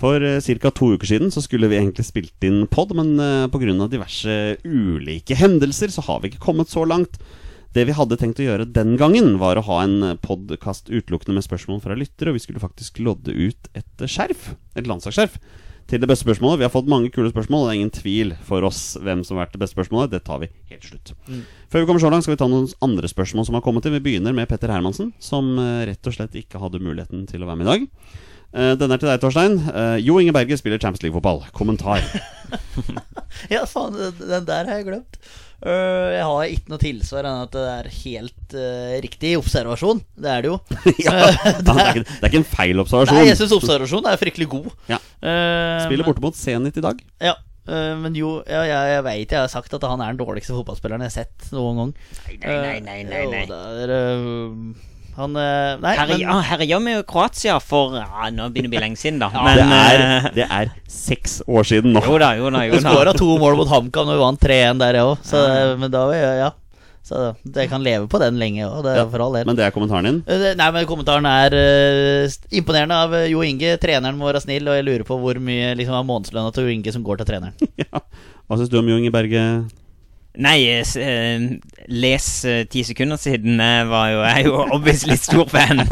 For ca. to uker siden så skulle vi egentlig spilt inn pod, men uh, pga. diverse ulike hendelser så har vi ikke kommet så langt. Det vi hadde tenkt å gjøre den gangen, var å ha en podkast utelukkende med spørsmål fra lyttere, og vi skulle faktisk lodde ut et skjerf, et landslagsskjerf, til det beste spørsmålet. Vi har fått mange kule spørsmål, og det er ingen tvil for oss hvem som har vært det beste spørsmålet. Det tar vi helt slutt. slutt. Før vi kommer så langt, skal vi ta noen andre spørsmål som har kommet til. Vi begynner med Petter Hermansen, som eh, rett og slett ikke hadde muligheten til å være med i dag. Eh, Denne er til deg, Torstein. Uh, Jo Inge Berge spiller Champions League-fotball. Kommentar. Ja, faen, den, den der har jeg glemt. Uh, jeg har ikke noe tilsvar enn at det er helt riktig observasjon. Det er det jo. ja, det, er ikke, det er ikke en feil observasjon. Nei, jeg syns observasjonen er fryktelig god. Ja. Eh, Spiller borte mot Zenit i dag. Ja, men jo, ja, jeg, jeg veit jeg har sagt at han er den dårligste fotballspilleren jeg har sett noen gang. Nei, nei, nei, nei, nei. Jo, det er, han øh, Nei, her, men ja, gjør med jo Kroatia for ja, Nå begynner det å bli lenge siden, da. det, Men er, eh, det er seks år siden nå. Jo da, jo da. Jo vi da. skåra to mål mot HamKam når vi vant 3-1 der, jeg òg. Men da ja. Så det kan leve på den lenge òg, Ja. Men det er kommentaren din. Eh, Nei, men Kommentaren er uh, imponerende av eh, Jo Inge. Treneren må være snill, og jeg lurer på hvor mye liksom, av månedslønna til Jo Inge som går til treneren. Ja. Hva syns du om Jo Inge Berge? Nei, eh, eh, les eh, ti sekunder siden var jo, jeg er jo obviously stor fan.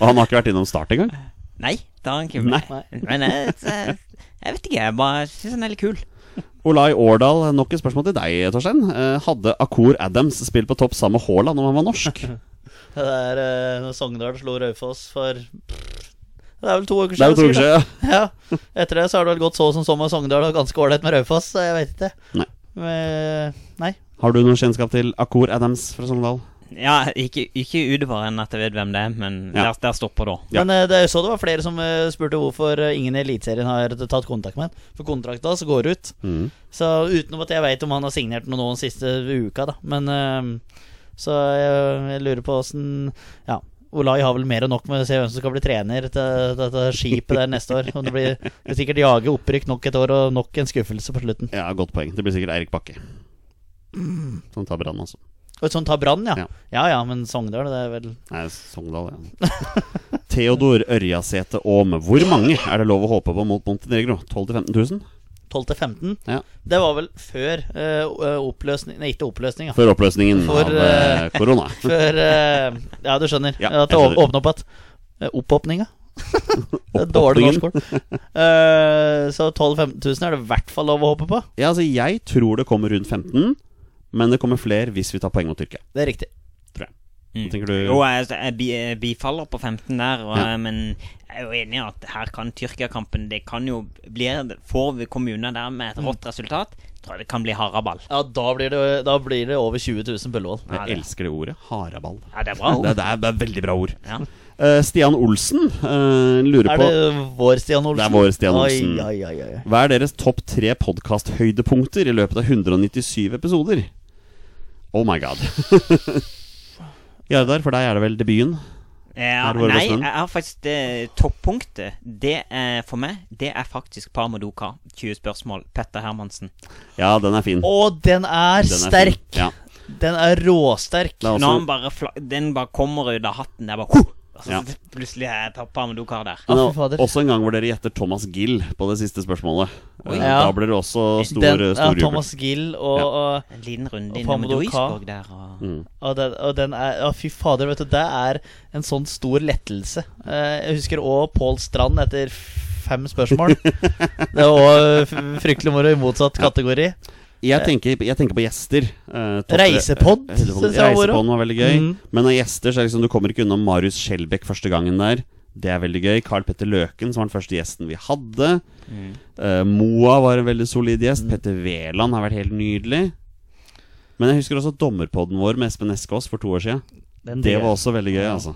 Og han har ikke vært innom start engang. Nei, det har han ikke. Nei. Men jeg, jeg, jeg vet ikke, jeg bare syns han er litt kul. Olai Årdal, nok et spørsmål til deg, Torstein. Eh, hadde Akor Adams spilt på topp sammen med Haaland om han var norsk? Det er når Sogndal slo Raufoss for Det er vel to uker Det er to uker siden. ja. Ja. Etter det så har det vel gått så som så med Sogndal og ganske ålreit med Raufoss, jeg vet ikke. Nei. Men, nei. Har du noe kjennskap til Akor Adams fra Sogndal? Ja, ikke, ikke utover enn at jeg vet hvem det er, men Ja. der, der stopper det. Ja. Men eh, det så det var flere som eh, spurte hvorfor eh, ingen i Eliteserien har tatt kontakt med ham. For kontrakta hans går ut. Mm. Så utenom at jeg veit om han har signert noe nå den siste uka, da. Men Så jeg, jeg lurer på åssen Ja. Olai har vel mer enn nok med å se hvem som skal bli trener til dette skipet der neste år. Og det blir, det sikkert jage opprykk nok et år, og nok en skuffelse på slutten. Ja, godt poeng. Det blir sikkert Eirik Bakke. Som tar brann, altså. Som tar brann, ja. Ja. ja. Ja men Sogndal, det er vel Nei, Sogndal, ja. Theodor Ørjasæter Aam. Hvor mange er det lov å håpe på mot Montenegro? 12 000-15 000? 12 til 15. Ja. Det var vel før uh, oppløsning Nei, ikke oppløsning, ja. Før oppløsningen For, av uh, korona. Før uh, Ja, du skjønner. Ja, at det åpna opp at Oppåpninga. Er dårlig norsk ord. Uh, så 12 000-15 000 er det i hvert fall lov å håpe på. Ja, altså, jeg tror det kommer rundt 15, men det kommer flere hvis vi tar poeng mot Tyrkia. Det er riktig. Jeg. Mm. Hva tenker du? Jo, jeg, jeg jeg bifaller på 15 der, og, Ja. men jeg er jo enig i at her kan Tyrkia-kampen Det kan jo bli Får vi kommuner der med et rått resultat, tror jeg det kan bli haraball. Ja, da blir det, da blir det over 20 000 bøllevål. Jeg Ja, det- elsker det ordet. Haraball. Ja, det er bra. ord. det, er, det er veldig bra ord. Ja. Uh, Stian Olsen uh, lurer Er på det vår Stian Olsen? Det er vår Stian Olsen. Oi, oi, oi, oi. Hva er deres topp tre podkasthøydepunkter i løpet av 197 episoder? Oh my god. Jardar, for deg er det vel debuten? Ja, det våre nei, jeg har faktisk det toppunktet. Det er for meg Det er faktisk Parmadoka. 20 spørsmål. Petter Hermansen. Ja, den er fin. Og den er Den er sterk! Er Ja. Den er råsterk. Er Når han bare fla Den bare kommer ut av hatten. Det er bare «Huh!» Og så Ja. plutselig er jeg tappa med dokar der. fader. også en gang hvor dere gjetter Thomas Gill på det siste spørsmålet. Oi. Eh, Ja. Da blir det også stor, Den, ja, stor jubel. Thomas Gill og, Ja. og, En liten runde Og innom Doisborg der. Og... Mm. og, den, og den er Ja, fy fader, vet du. Det er en sånn stor lettelse. Eh, jeg husker òg Pål Strand etter fem spørsmål. det var f- fryktelig moro i motsatt kategori. Jeg tenker, jeg tenker på gjester. Uh, Reisepod, syns jeg var var veldig gøy. Mm. Men av gjester så er liksom, du kommer ikke unna Marius Skjelbæk første gangen der. Det er veldig gøy. Carl Petter Løken, som var den første gjesten vi hadde. Mm. Uh, Moa var en veldig solid gjest. Mm. Petter Wæland har vært helt nydelig. Men jeg husker også dommerpodden vår med Espen Eskås for to år siden. Den Det var også veldig gøy, altså.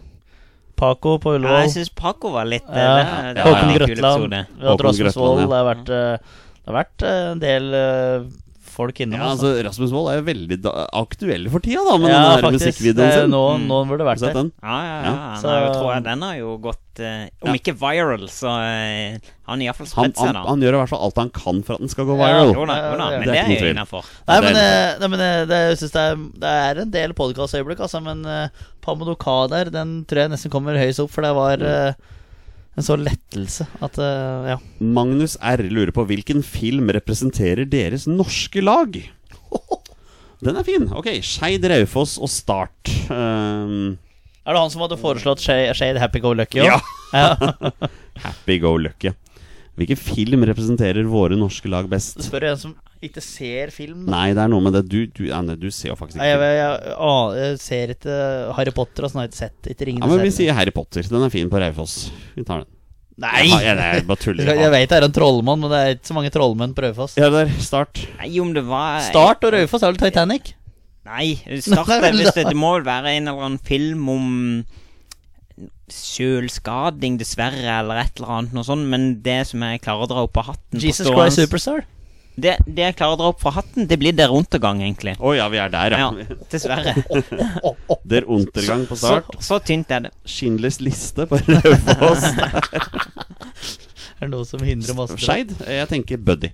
Paco på Ja, Ullevål. jeg syns Paco var litt eh, Ja. det, det Ja, Håkon Grøtland. Håkon Rasmus Wold. ja. Det har vært, eh, det har vært eh, en del eh, folk innom. Ja, altså. altså Rasmus Wold er jo veldig da, aktuell for tida, da, med Ja, den der musikkvideoen sin. Nå, Mm. nå burde det vært det. den? Ja, ja, ja. Ja. Så- jo, tror jeg den har jo gått eh, Om Ja. ikke viral, så eh, han i iallfall Han, spredt seg, han, da. han gjør i hvert fall alt han kan for at den skal gå Ja. viral. Jo da, jo da, men det er er jo innafor. Nei, det men, eh, nei, men eh, det, jeg synes det, er, det er en del podkastøyeblikk, altså. Men uh, Pamodoka der, den tror jeg nesten kommer høyest opp, for det var eh, en sånn lettelse at eh, Ja. Magnus R. lurer på hvilken film representerer deres norske lag? Den er fin. Ok, Skeid, Raufoss og Start. Um, Er det han som hadde foreslått Shade, Happy Go Lucky òg? Ja. Happy go lucky. Hvilken film representerer våre norske lag Du best? spør en som ikke ser film. Da. Nei, det er noe med det. Du, du, ja, nei, du ser jo faktisk Nei, jeg, ikke jeg, jeg, å, jeg ser ikke Harry Potter og sånn, har jeg ikke sett. Ikke Ja, men vi herre. sier Harry Potter. Den er fin på Raufoss. Vi tar den. Nei! Ja, jeg, jeg bare tuller. Jeg vet det er en trollmann, men det er ikke så mange trollmenn på Raufoss. Ja, der. Start. Nei, om det var Start og Raufoss er vel Titanic? Nei, start er hvis det, det må være en eller annen film om Sjølskading, dessverre, eller et eller annet noe sånt. Men det som jeg klarer å dra opp av hatten Jesus Christ Superstar. det, det jeg klarer å dra opp fra hatten, det blir Der Untergang, egentlig. Å ja, vi er der, ja. Ja, dessverre. Der Untergang på Så, start. så tynt er det. Schindlers liste på Raufoss. Er det noe som hindrer masse Skeid. Jeg tenker Buddy.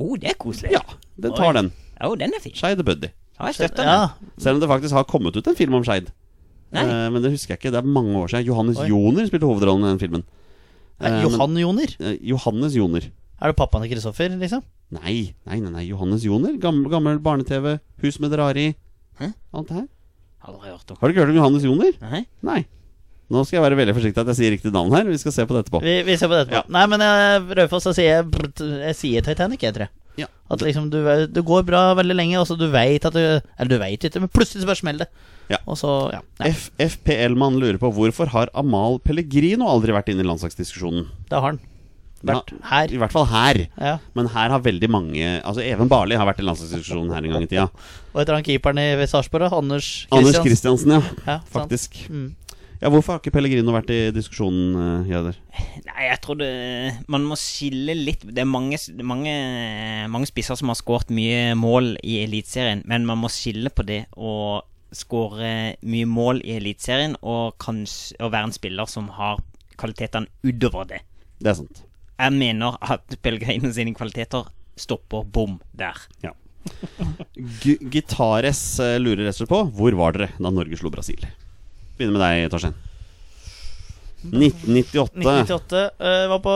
Å, det er koselig. Ja, den tar Oi. den. Oh, den er fin. Skeid og Buddy. Ja, jeg støtter Ja. Selv om det faktisk har kommet ut en film om Skeid. Eh, men det husker jeg ikke. Det er mange år siden. Johannes Oi. Joner spilte hovedrollen i den filmen. Nei, Johan men- Joner. Uh, Johannes Joner. Er det pappaen til Kristoffer, liksom? Nei, nei, nei, nei. Johannes Joner. Gammel, gammel barne-TV. Hus med drari. Hæ? Alt det her. Har du ikke hørt om Johannes Joner? Nei? Nei. Nå skal jeg være veldig forsiktig at jeg sier riktig navn her. Vi skal se på det etterpå. Vi, vi ser på det etterpå. Ja. Nei, men uh, Raufoss, så sier jeg, jeg sier Titanic, jeg tror jeg. Ja. At liksom du, det går bra veldig lenge, og så du veit at du Eller du veit ikke, men plutselig så bare smeller det. Ja. Så, ja. ja FPL-mann lurer på hvorfor har Amal Pellegrino aldri vært inne i landslagsdiskusjonen? det har han. Vært Ja, her. I hvert fall her. Ja. Men her har veldig mange Altså Even Barli har vært i landslagsdiskusjonen her en gang i tida. Og et eller han keeperen i Sarpsborg? Anders Kristiansen. Anders Kristiansen, ja. Ja. Faktisk. Mm. Ja, Hvorfor har ikke Pellegrino vært i diskusjonen, Jeder? Nei, jeg tror det Man må skille litt Det er mange, mange, mange spisser som har skåret mye mål i Eliteserien, men man må skille på det å skåre mye mål i Eliteserien og kanskje å være en spiller som har kvalitetene utover det. Det er sant. Jeg mener at Pellegrino sine kvaliteter stopper bom der. Ja. G Gitares eh, lurer rett og slett på hvor var dere da Norge slo Brasil? Begynner med deg, Torstein. 1998. 1998 uh, var på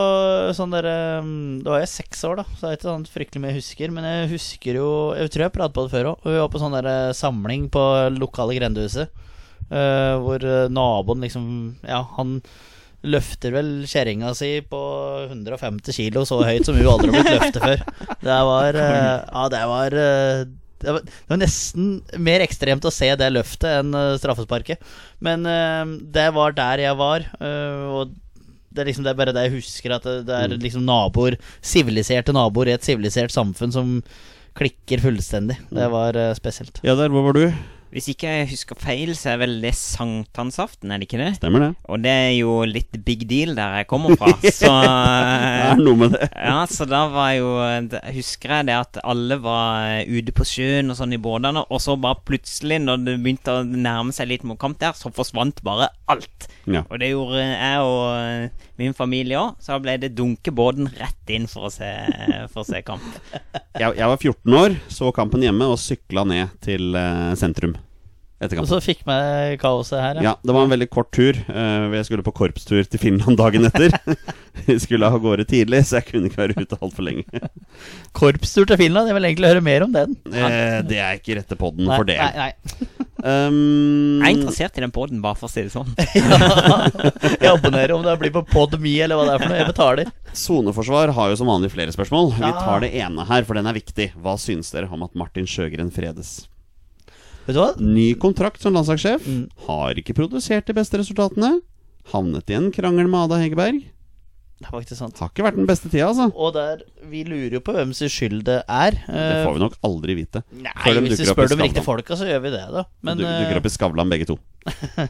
sånn der um, Da var jeg seks år, da, så det er ikke sånn fryktelig mye jeg husker. Men jeg husker jo Jeg tror jeg pratet på det før òg. Vi var på sånn der eh, samling på lokale grendehuset. Uh, hvor eh, naboen liksom Ja, han løfter vel kjerringa si på 150 kilo så høyt som hun aldri har blitt løftet før. Det var uh, Ja, det var eh, det var, det var nesten mer ekstremt å se det løftet enn eh, straffesparket. Men eh, det var der jeg var, eh, og det er liksom det er bare det jeg husker. At det, det er liksom naboer, siviliserte naboer i et sivilisert samfunn som klikker fullstendig. Det var eh, spesielt. Ja, der, hvor var du? Hvis ikke jeg husker feil, så er vel det sankthansaften, er det ikke det? Stemmer det? Og det er jo litt big deal der jeg kommer fra, så Det er noe med det. Ja, så da var jo da Husker jeg det at alle var ute på sjøen og sånn i båtene, og så bare plutselig, når det begynte å nærme seg litt mot kamp der, så forsvant bare alt. Ja. Og det gjorde jeg og eh, min familie òg, så da ble det dunke båten rett inn for å se, for å se kamp. Jeg, jeg var 14 år, så kampen hjemme og sykla ned til eh, sentrum etter Og så fikk meg kaoset her, ja. Ja, det var en veldig kort tur. Eh, jeg skulle på korpstur til Finland dagen etter. Vi skulle av gårde tidlig, så jeg kunne ikke være ute altfor lenge. Korpstur til Finland, jeg vil egentlig høre mer om den. Eh, det er ikke rette poden for det. Nei, nei. Um, Jeg er interessert i den poden, bare for å si det sånn. Jeg abonnerer om det blir på Podme eller hva det er for noe. Jeg betaler. Soneforsvar har jo som vanlig flere spørsmål. Vi tar det ene her, for den er viktig. Hva syns dere om at Martin Sjøgren fredes? Vet du hva? Ny kontrakt som landslagssjef. Mm. Har ikke produsert de beste resultatene. Havnet i en krangel med Ada Hegerberg. Det er faktisk sant. Har ikke vært den beste tida, altså. Og der, vi lurer jo på hvem sin skyld det er. Det får vi nok aldri vite. Nei, hvis du dukker opp i spør de riktige folka, så gjør vi det, da. Men, du, dukker eh, opp i Skavlan, begge to.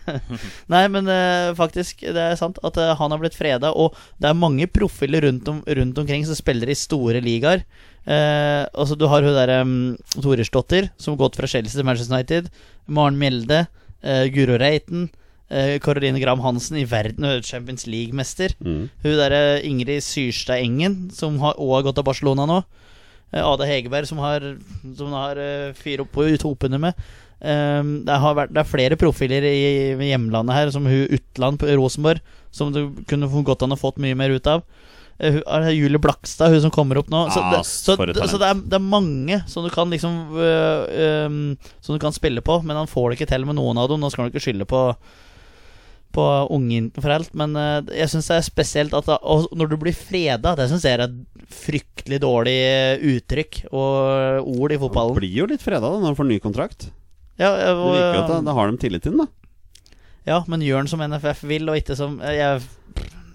Nei, men eh, faktisk, det er sant at eh, han har blitt freda, og det er mange profiler rundt, om, rundt omkring som spiller i store ligaer. Eh, altså, du har hun derre um, Toresdotter, som har gått fra Chelsea til Manchester United. Maren Mjelde. Uh, Guro Reiten. Eh, Caroline Graham Hansen i verden og Champions League-mester. Mm. Hun derre Ingrid Syrstad Engen, som har, også har gått til Barcelona nå. Eh, Ada Hegerberg, som har, som har fyr opp på utopene med. Um, det, har vært, det er flere profiler i, i hjemlandet her, som hun Utland på Rosenborg, som du kunne godt an å fått mye mer ut av. Eh, hun- Julie Blakstad, hun som kommer opp nå. Så, Ah, det, så, det, så det, er, det er mange som du kan liksom øh, øhm, Som du kan spille på, men han får det ikke til med noen av dem. Nå skal han ikke skylde på på unge interforelt, men øh, jeg syns det er spesielt at da, og når du blir freda, det syns jeg er et fryktelig dårlig øh, uttrykk og ord i Han fotballen. blir jo litt freda da når han får ny kontrakt. Ja, Det og, virker jo at da, da har de tillit til den, da. ja, men gjør den som NFF vil, og ikke som Jeg,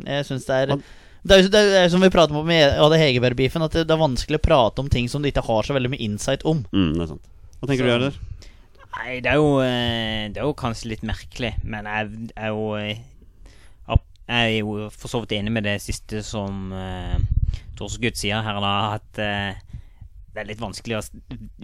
jeg syns det er Han- det er, jo- det er som vi prater om med Ade Hegerberg-beefen, at det, det er vanskelig å prate om ting som du ikke har så veldig mye insight om. Mm, det er sant. Hva tenker Så- du, Jørder? Nei, det er jo eh, Det er jo kanskje litt merkelig, men jeg er jo eh, Jeg er jo for så vidt enig med det siste som uh, Torsgutt sier her, da, at uh, det er litt vanskelig å,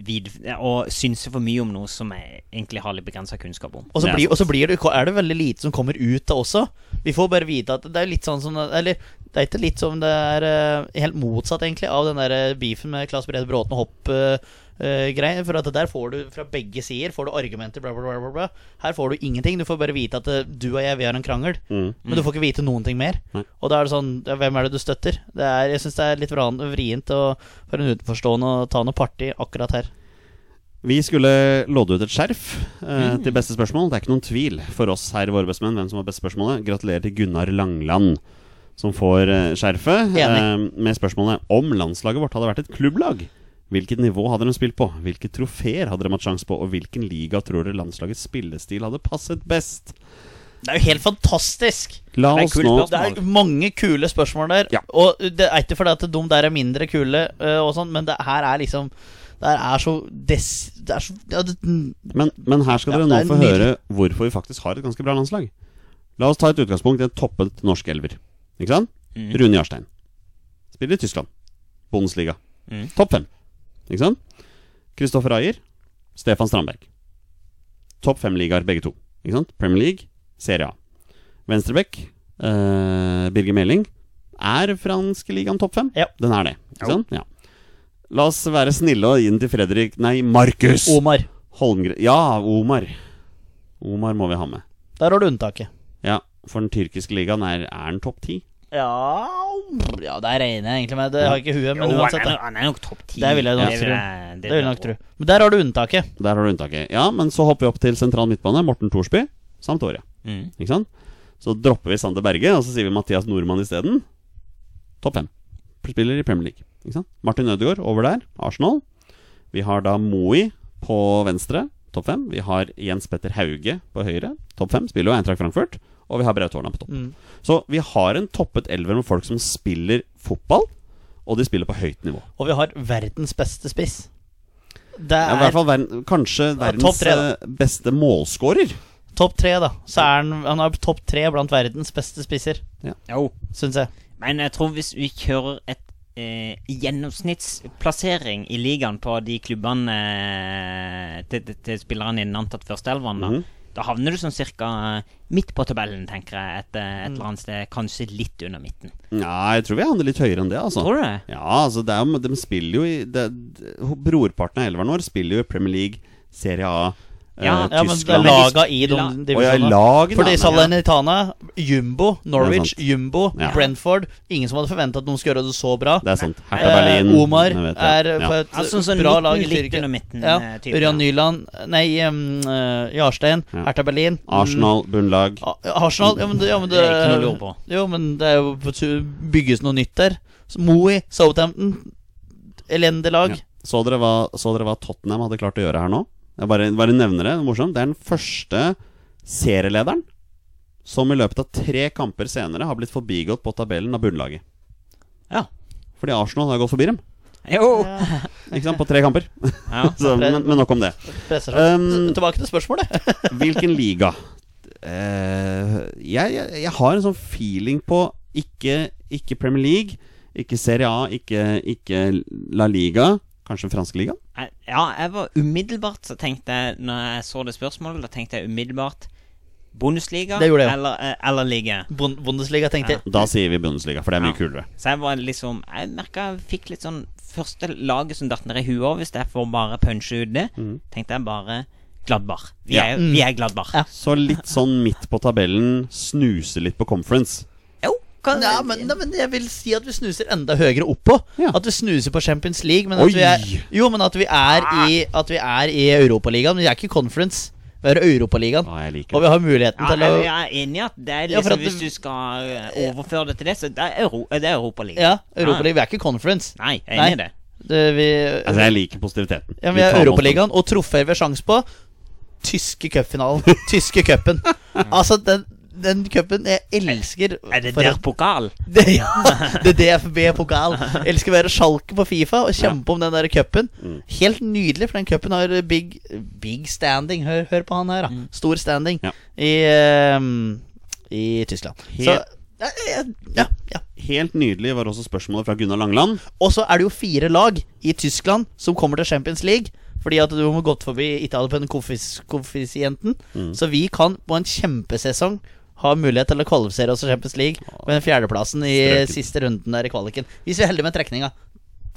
vid, å synse for mye om noe som jeg egentlig har litt begrensa kunnskap om. Og så er blir, blir det, er det veldig lite som kommer ut da også. Vi får bare vite at det er litt sånn som Eller det er ikke litt som det er eh, helt motsatt, egentlig, av den der eh, beefen med Claes Brede Bråten og Hopp-greien. for at der får du fra begge sider får du argumenter, bla, bla, bla, bla. Her får du ingenting. Du får bare vite at eh, du og jeg, vi har en krangel. Mm. Men du får ikke vite noen ting mer. Mm. Og da er det sånn Hvem er det du støtter? Det er, jeg syns det er litt vrient å, for en utenforstående å ta noe parti akkurat her. Vi skulle lodde ut et skjerf eh, Mm. til beste spørsmål. Det er ikke noen tvil for oss her i Våre bestemenn hvem som har beste spørsmålet. Gratulerer til Gunnar Langland, som får eh, skjerfet. Enig. eh, med spørsmålet om landslaget vårt hadde vært et klubblag. Hvilket nivå hadde de spilt på? Hvilke trofeer hadde de hatt sjanse på? Og hvilken liga tror dere landslagets spillestil hadde passet best? Det er jo helt fantastisk! La Det er nå. Det er mange kule spørsmål der. Ja. Og det er ikke fordi at de der er mindre kule, øh, og sånn men det her er liksom Det her er så des... Det er så ja, det, Men, men her skal dere nå få høre hvorfor vi faktisk har et ganske bra landslag. La oss ta et utgangspunkt i en toppet norsk elver. Ikke sant? Mm. Rune Jarstein. Spiller i Tyskland. Bundesliga. Mm. Topp fem. Ikke sant? Kristoffer Ayer. Stefan Strandberg. Topp fem-ligaer begge to. Ikke sant? Premier League, Serie A. Venstrebekk, eh, Birger Meling, er franske ligaen topp fem. Ja. Den er det. Ikke sant? Ja. La oss være snille og gi den til Fredrik Nei, Markus! Omar. Holmgren Ja, Omar. Omar må vi ha med. Der har du unntaket. Ja, for den tyrkiske ligaen er, er den topp ti. Ja Ja, det regner jeg egentlig med. Det har ikke huet, men Jo, han uansett. er, han er nok topp ti. Det vil jeg nok tro. Det vil jeg nok tro. Men der har du unntaket. Der har du unntaket. Ja, men så hopper vi opp til sentral midtbane. Morten Thorsby Åre. Mm. Ikke sant? Så dropper vi Sander Berge, og så sier vi Mathias Nordmann isteden. Topp fem. Spiller i Premier League. Ikke sant? Martin Ødegaard over der. Arsenal. Vi har da Moi på venstre. Topp fem. Vi har Jens Petter Hauge på høyre. Topp fem. Spiller jo Eintracht Frankfurt. Og vi har Braut Haaland på topp. Mm. Så vi har en toppet elver med folk som spiller fotball, og de spiller på høyt nivå. Og vi har verdens beste spiss. Det Ja, I er hvert fall verden, kanskje Ja, verdens tre, eh, beste målskårer. topp tre, da. Så er han, han er topp tre blant verdens beste spisser, Jo. syns jeg. Men jeg tror hvis vi kjører et eh, gjennomsnittsplassering i ligaen på de klubbene eh, til, til, til spillerne i den antatt førsteelveren, da, Mhm. Da havner du sånn cirka midt på tabellen, tenker jeg. Et, eh, et Mm. eller annet sted, kanskje litt under midten. Ja, jeg tror vi havner litt høyere enn det, altså. Tror du det? Ja, altså det er de spiller jo i det, Brorparten av elveren vår spiller jo i Premier League, Serie A, eh, Ja, Ja, men det er laga i de divisjonene. lagene Fordi. Salernitana, Jumbo, Norwich, Jumbo, Ja. Brentford Ingen som hadde forventa at noen skulle gjøre det så bra. Det er sant. Hertha Eh, Berlin Omar jeg vet er på et Altså bra midten, lag i Tyrkia. midten, Ja. eh, type, Ørjan ja. Nyland Nei, um, uh, Jarstein. Ja. Hertha Berlin. Mm, Arsenal, bunnlag. A- Arsenal ja, men det, ja, men det, Det er ikke noe å lure på. Jo, men det er jo på bygges noe nytt der. Så Moey, Southampton. Elendig lag. Ja. Så, dere hva, så dere hva Tottenham hadde klart å gjøre her nå? Jeg bare, bare nevner det. det er morsomt. Det er den første serielederen som i løpet av tre kamper senere har blitt forbigått på tabellen av bunnlaget. Ja. Fordi Arsenal har gått forbi dem. Jo! Ikke sant? På tre kamper. Ja. Så, men, men nok om det. Um, Tilbake til spørsmålet. Hvilken liga? Uh, jeg, jeg, jeg har en sånn feeling på ikke, ikke Premier League, ikke Serie A, ikke, ikke La Liga. Kanskje den franske liga? Jeg- Ja, jeg var umiddelbart så tenkte jeg Når jeg så det spørsmålet, da tenkte jeg umiddelbart Bundesliga jeg eller, eh, eller liga. Bundesliga, tenkte jeg. Da sier vi Bundesliga, for det er mye Ja. kulere. Så jeg var liksom Jeg merka jeg fikk litt sånn Første laget som datt ned i huet, hvis jeg får bare punche ut det, mm. tenkte jeg bare Gladbar. Vi, Ja. er, Mm. vi er Gladbar. Ja. Så litt sånn midt på tabellen, snuse litt på conference. Kan Ja, men, ja, men jeg vil si at vi snuser enda høyere oppå. Ja. At vi snuser på Champions League. Men Oi! at vi er, jo, men at vi er i At vi er i Europaligaen. Men vi er ikke conference. Vi er i Europaligaen. Ja, Og vi har muligheten ja, til å jeg, er enig i at det er liksom at Hvis du skal eh, overføre det til det, så det er, Euro, det er Europaligaen. Ja, Europaligaen. Vi er ikke conference. Nei, jeg er enig i det. Det, vi, Altså, jeg liker positiviteten. ja, vi er i Europaligaen, og troffer vi har sjanse på. Tyske cupfinalen. Tyske cupen. Altså, den, den cupen jeg elsker Er det der pokal? Det, ja, det er DFB-pokal. Elsker å være sjalke på Fifa og kjempe om den der cupen. Mm. Helt nydelig, for den cupen har big, big standing. Hør, hør på han her, da. Stor standing Ja. i, um, i Tyskland. Helt- Så ja, ja, ja. Helt nydelig var også spørsmålet fra Gunnar Langland. Og så er det jo fire lag i Tyskland som kommer til Champions League. Fordi at du må gått forbi Italia på den koeffis- koeffisienten. Mm. Så vi kan på en kjempesesong ha mulighet til å kvalifisere oss til Champions League med den fjerdeplassen i Strøken. siste runden der i kvaliken. Hvis vi er heldige med trekninga.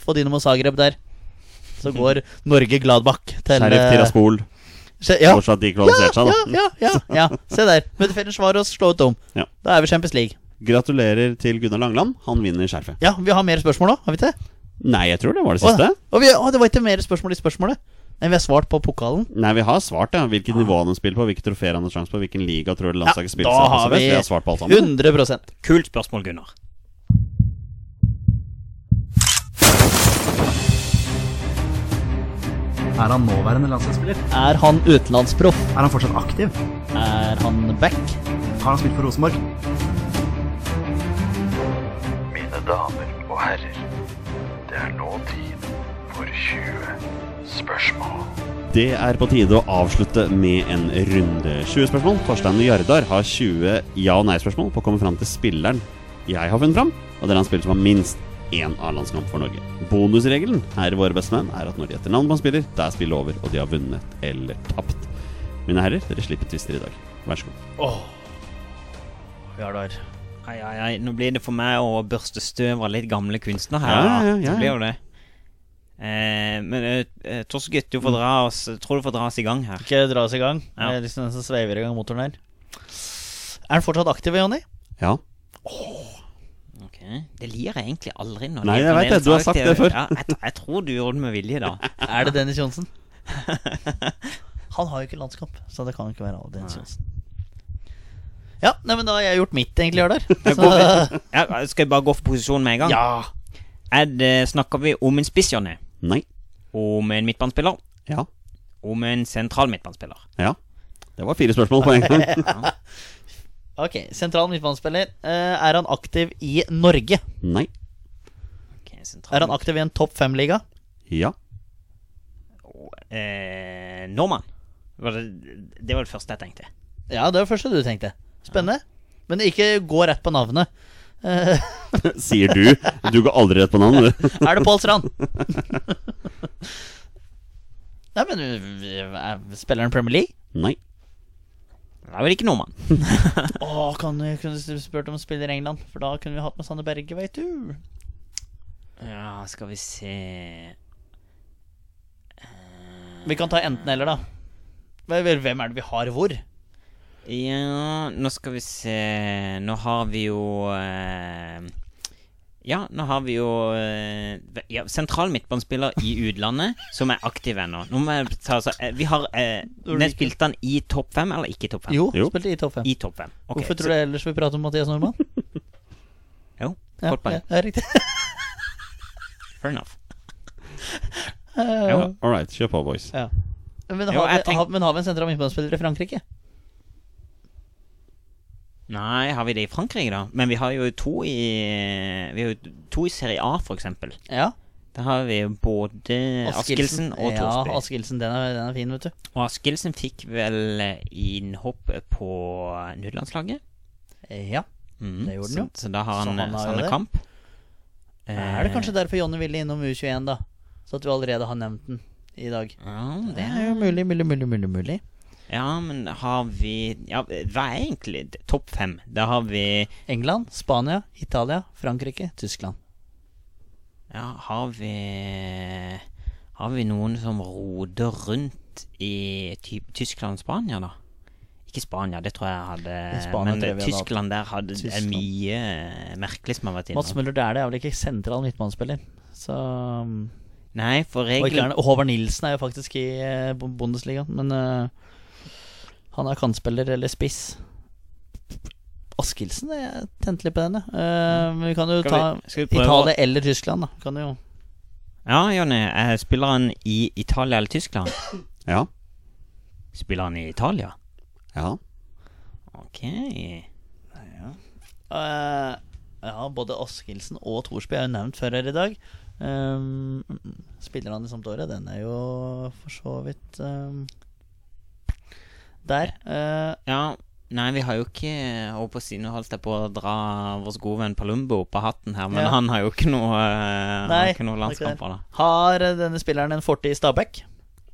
Få Dynamo Zagreb der. Så går Norge Gladbach til Sheriff eh, Tiraspol. Ja, Fortsatt de kvalifiserte seg, da. ja, ja, ja, ja. Se der. Møter Svaros, slå ut om. Ja. Da er vi Champions League. Gratulerer til Gunnar Langland. Han vinner skjerfet. Ja, vi har mer spørsmål nå, har vi ikke det? Nei, jeg tror det var det Å, siste. Og vi, å, det var ikke mer spørsmål i spørsmålet. Nei, Vi har svart på pokalen. Nei, vi har svart, ja. Hvilket nivå han har spilt på, hvilke trofeer han har sjanse på, hvilken liga tror du landslaget ja, spiller seg best. Vi, vi har svart på alt sammen. 100% Kult spørsmål, Gunnar. Er han nåværende landslagsspiller? Er han utenlandsproff? Er han fortsatt aktiv? Er han back? Har han spilt for Rosenborg? Mine damer og herrer, det er nå tid for 20 spørsmål. Det er på tide å avslutte med en runde 20 spørsmål. Torstein Jardar har 20 ja- og nei-spørsmål på å komme fram til spilleren jeg har funnet fram, og det er han spiller som har minst én A-landskamp for Norge. Bonusregelen her i Våre bestemenn er at når de etter navn på en spiller, da er spillet over, og de har vunnet eller tapt. Mine herrer, dere slipper tvister i dag. Vær så god. Jardar. Ai, ai, ai. Nå blir det for meg å børste støv av litt gamle kunstnere her. Ja, ja, ja, ja, Det blir jo det. Eh, men eh, Torsgutt, du får dra oss tror du får dra oss i gang her. Ikke dra oss i gang. Ja. Det er liksom den som sveiver i gang motoren her. Er den fortsatt aktiv, Jonny? Ja. Ok, Det lir jeg egentlig aldri. Når Nei, jeg vet det. Du har sagt det før. Ja, jeg, jeg tror du gjorde det med vilje, da. Er det Dennis Johnsen? Han har jo ikke landskamp, så det kan ikke være Dennis Johnsen. Ja, nei, men da har jeg gjort mitt, egentlig, Jardar. Ja, skal jeg bare gå for posisjon med en gang? Ja. Er det, snakker vi om en spiss, Jonny? Nei. Om en midtbanespiller? Ja. Om en sentral midtbanespiller? Ja. Det var fire spørsmål på en gang. Ok, sentral midtbanespiller. Eh, er han aktiv i Norge? Nei. Okay, sentral Er han aktiv i en topp fem-liga? Ja. eh, Norman. Det, det var det første jeg tenkte. Ja, det var det første du tenkte. Spennende. Men ikke gå rett på navnet. Sier du. Du går aldri rett på navn, du. er det Pål Strand? Nei, men uh, Spiller han Premier League? Nei. Det er vel ikke nordmann? Å, kan vi kunne du spurt om han spiller i England? For da kunne vi hatt med Sanne Berge, veit du. Ja, skal vi se Vi kan ta enten-eller, da. Hvem hvem er det vi har hvor? Ja, nå skal vi se Nå har vi jo eh, Ja, nå har vi jo eh, ja, sentral midtbanespiller i utlandet som er aktiv ennå. Nå må jeg ta altså, eh, Vi har eh, Spilte han i topp fem, eller ikke i topp fem? Jo, Jo. spilte i topp fem. I topp fem. Okay, Hvorfor tror du ellers vi prater om Mathias Normann? Jo, kort poeng. ja, ja, riktig. Fair enough. Eh, All right, kjør på, boys. ja. Men, har jo, vi, tenk- har, men har vi en sentral midtbanespiller i Frankrike? Nei, har vi det i Frankrike, da? Men vi har jo to i Vi har jo to i Serie A, eksempel. Ja. Da har vi både Askildsen og Ja, Thorsby. Askildsen, den er, den er fin, vet du. Og Askildsen fikk vel innhopp på nødlandslaget. Ja. Mm, Det gjorde den jo. Så da har han, han har. Kamp. Er det kanskje derfor Jonny ville innom U21, da? Så at vi allerede har nevnt den i dag. Ja, Det er jo mulig, mulig, mulig, mulig. mulig Ja, men har vi Ja, hva er egentlig topp fem? Da har vi England, Spania, Italia, Frankrike, Tyskland. Ja, har vi Har vi noen som roder rundt i Tyskland og Spania, da? Ikke Spania, det tror jeg hadde Spania Men Tyskland der hadde er Tyskland. mye eh, merkelig som har vært Mats. Møller det er det. Jeg vel ikke sentral midtbanespiller. Så Nei, for regelen er og Håvard Nilsen er jo faktisk i Bundesliga, Bundesligaen, men eh, han er kantspiller eller spiss. Askildsen, jeg tente litt på den. Eh, men vi kan jo Skal ta vi- vi Italia eller Tyskland, da. Kan jo Ja, Jonny. eh, Spiller han i Italia eller Tyskland? Ja. Spiller han i Italia? Ja. Ok. Eh, Ja, både Askildsen og Thorsby er jo nevnt før her i dag. Um, spiller han i Sampdoria? Den er jo for så vidt um, der. Uh, Ja, nei, vi har jo ikke jeg Holdt på å si Nå holdt jeg på å dra vår gode venn Palumbo opp av hatten her, men Ja. han har jo ikke noe, uh, har Nei, ikke noe landskamper, da. har eh, denne spilleren en fortid i Stabæk?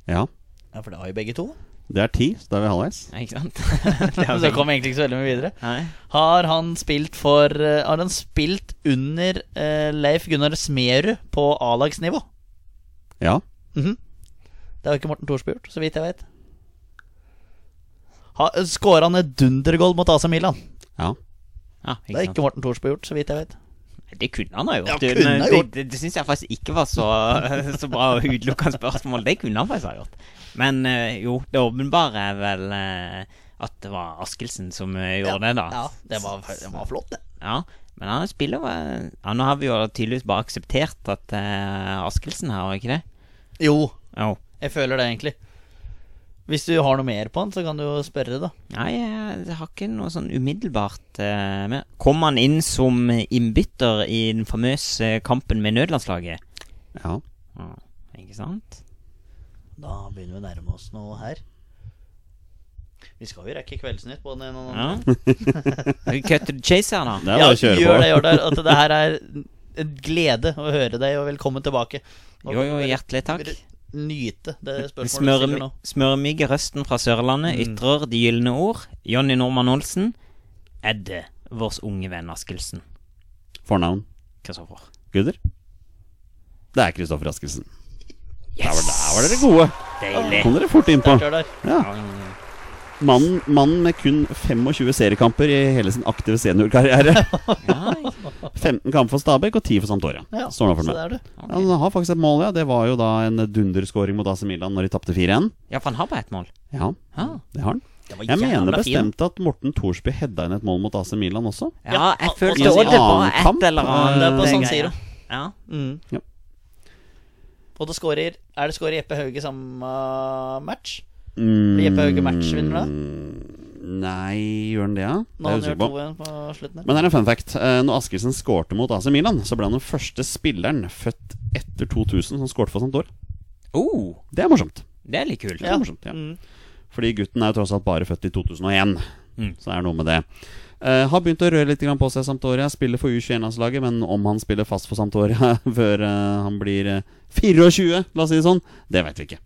ja. Ja, for det har jo begge to. Det er ti, så da er vi halvveis. Ja, ikke sant? Så kom egentlig ikke så veldig mye videre. Nei. Har han spilt for uh, Har han spilt under uh, Leif Gunnar Smerud på A-lagsnivå? Ja. Mhm. Det har ikke Morten Thorsby gjort, så vidt jeg vet. Skåra han et dundergold mot AC Milan? Ja. Ja, Det har ikke Morten Thorsby gjort, så vidt jeg vet. Det kunne han ha gjort. Ja, kunne men ha det gjort. det, det syns jeg faktisk ikke var så, så bra å utelukke et spørsmål. Det kunne han faktisk ha gjort. Men eh, jo, det åpenbare er vel eh, at det var Askildsen som gjorde gjorde det, da. Ja, det var, det var flott, det. Ja, men han spiller jo eh, Ja, nå har vi jo tydeligvis bare akseptert at uh, Askildsen her, har vi ikke det? Jo. Jo. Jeg føler det, egentlig. Hvis du har noe mer på han, så kan du jo spørre, da. Nei, jeg, har ikke noe sånn umiddelbart uh, mer. Kom han inn som innbytter i den famøse kampen med nødlandslaget? Ja. Ja, ikke sant? Da begynner vi å nærme oss noe her. Vi skal jo rekke Kveldsnytt på den ene og den Ja. andre. Skal cut to the chase her, da? Det er bare å kjøre gjør på. det, gjør det. At det her er en glede å høre deg, og velkommen tilbake. Nå Jo, jo, hjertelig takk. Nyte det spørsmålet du stiller nå. Smøremygge røsten fra Sørlandet Mm. ytrer de gylne ord. Jonny Normann Olsen. Edde, vårs unge venn Askildsen? Fornavn Kristoffer. Guder? Det er Kristoffer Askelsen. Der, var, der var dere gode. Deilig. Kom dere fort innpå. Der, der. Ja. Mannen, mannen med kun 25 seriekamper i hele sin aktive seniorkarriere. Ja, 15 kamper for Stabæk og 10 for Sampdoria. Ja, Står nå for så meg. det er du. Ja, han har faktisk et mål, ja. Det var jo da en dunderskåring mot AC Milan når de tapte 4-1. ja, for han har bare ett mål. Ja, Ja. det har han. Det Jeg mener bestemt at Morten Thorsby hedda inn et mål mot AC Milan også. Ja, Ja, jeg følte også det var et eller annet. Det på Sånn. Siro. Ja. Mm. Ja. Og det skårer Er det skårer Jeppe Hauge samme match? Mm, Blir Jeppe Hauge matchvinner da? Nei, gjør han det, ja? Det er jeg usikker på. 2-1 på slutten. Men det er en fun fact. Eh, Når Askelsen skårte mot AC Milan, så ble han den første spilleren født etter 2000 som skårte for Sampdoria. Oh, Det er morsomt. det er litt kult. Det er morsomt, ja. Mm. Fordi gutten er jo tross alt bare født i 2001. Mm. Så det er noe med det. Uh, har begynt å røre litt på seg Sampdoria. Spiller for U21-landslaget, men om han spiller fast for Sampdoria før uh, han blir uh, 24, la oss si det sånn, det vet vi ikke.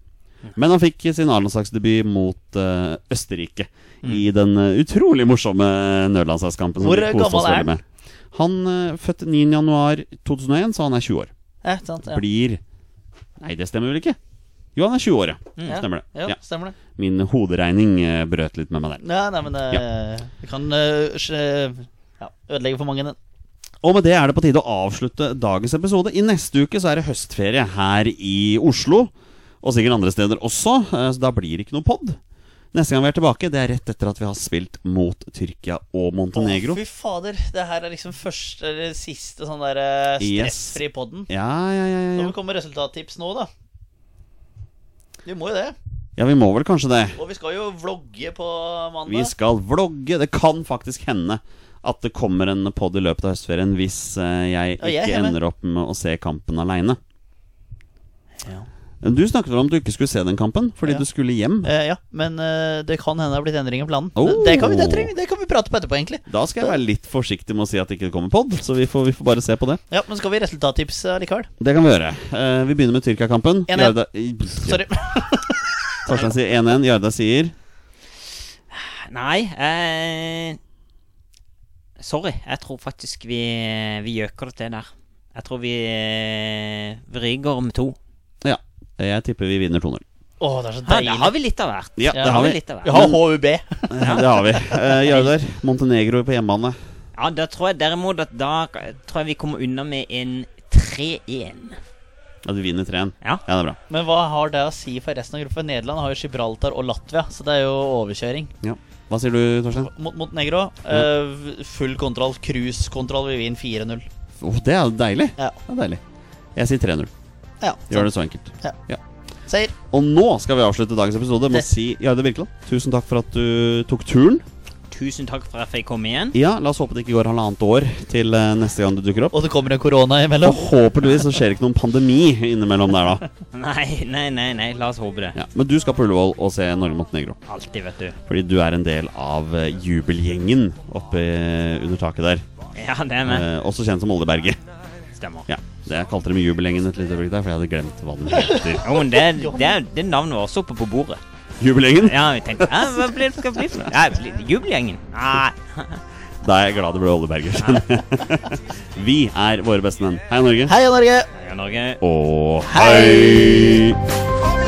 Men han fikk sin A-landslagsdebut mot uh, Østerrike i den eh, utrolig morsomme nødlandslagskampen. Hvor gammel er han? Han uh, født 9.1.2001, så han er 20 år. Eh, sant, ja. Blir Nei, det stemmer vel ikke? Jo, han er 20 år, ja. Ja. Stemmer det. Jo, Ja. stemmer det. Min hoderegning uh, brøt litt med meg der. Ja, nei, men det det kan uh, ja, ødelegge for mange, den. Og med det er det på tide å avslutte dagens episode. I neste uke så er det høstferie her i Oslo. Og sikkert andre steder også, eh, så da blir det ikke noe pod. Neste gang vi er tilbake, det er rett etter at vi har spilt mot Tyrkia og Montenegro. Å, fy fader. Det her er liksom første eller siste sånn der eh, Yes. podden. Ja, ja, ja, ja, Nå vi kommer resultattips nå, da. Vi må jo det. Ja, vi må vel kanskje det. Og vi skal jo vlogge på mandag. Vi skal vlogge. Det kan faktisk hende at det kommer en pod i løpet av høstferien hvis jeg jeg Ja, jeg ikke er ender opp med å se kampen aleine. Ja. Du snakket vel om at du ikke skulle se den kampen fordi Ja. du skulle hjem. Eh, ja, men eh, det kan hende det har blitt endring i planen. Oh. Det, det, kan vi, det, trenger, det kan vi prate på etterpå, egentlig. Da skal jeg være litt forsiktig med å si at det ikke kommer pod, så vi får, vi får bare se på det. Ja, Men skal vi resultattips eh, likevel? Det kan vi gjøre. Eh, vi begynner med Tyrkia-kampen. 1-1. Jarda- Sorry. Torstein sier 1-1. Jarda sier Nei eh, Sorry. Jeg tror faktisk vi, vi gjøker det til der. Jeg tror vi, eh, vi ryker med to. Ja. Jeg tipper vi vinner 2-0. Oh, det er så Ja, det har vi litt av hvert. Ja, det har vi. litt av hvert. Vi har HUB. Ja, det har vi. Uh, Jardar, Montenegro på hjemmebane. Ja, da tror jeg derimot at da tror jeg vi kommer unna med en 3-1. At vi vinner 3-1. Ja. ja, det er bra. Men hva har det å si for resten av gruppa? Nederland har jo Gibraltar og Latvia, så det er jo overkjøring. Ja. Hva sier du, Torstein? Mot Montenegro, Uh, full kontroll. Cruisekontroll. Vi vinner 4-0. Oh, det er deilig. Ja. Det er deilig. Jeg sier 3-0. Ja, Gjør det så enkelt. Seier. Og nå skal vi avslutte dagens episode med å Det- si Jarde Birkeland, tusen takk for at du tok turen. Tusen takk for at jeg fikk komme igjen. Ja, La oss håpe det ikke går halvannet år til eh, neste gang du dukker opp. Og det kommer en korona imellom. Forhåpentligvis så skjer det ikke noen pandemi innimellom der, da. Nei, nei, nei, nei, la oss håpe det. Ja, men du skal på Ullevål og se Norge mot Negro. Alltid, vet du. Fordi du er en del av eh, jubelgjengen oppe eh, under taket der. Ja, det er med. Eh, også kjent som Oljeberget. Stemmer. Ja, det Jeg kalte dem jubelgjengen et lite øyeblikk der, for jeg hadde glemt hva den heter. Jo, men det, det, det navnet var også oppe på bordet. Jubelgjengen? Ja, vi tenkte ja, Hva blir det skal bli for? Ja, Jubelgjengen? Nei. Da er jeg glad det ble Olleberger. Vi er våre beste menn. Hei, Norge. Hei, Norge! Norge. Og hei!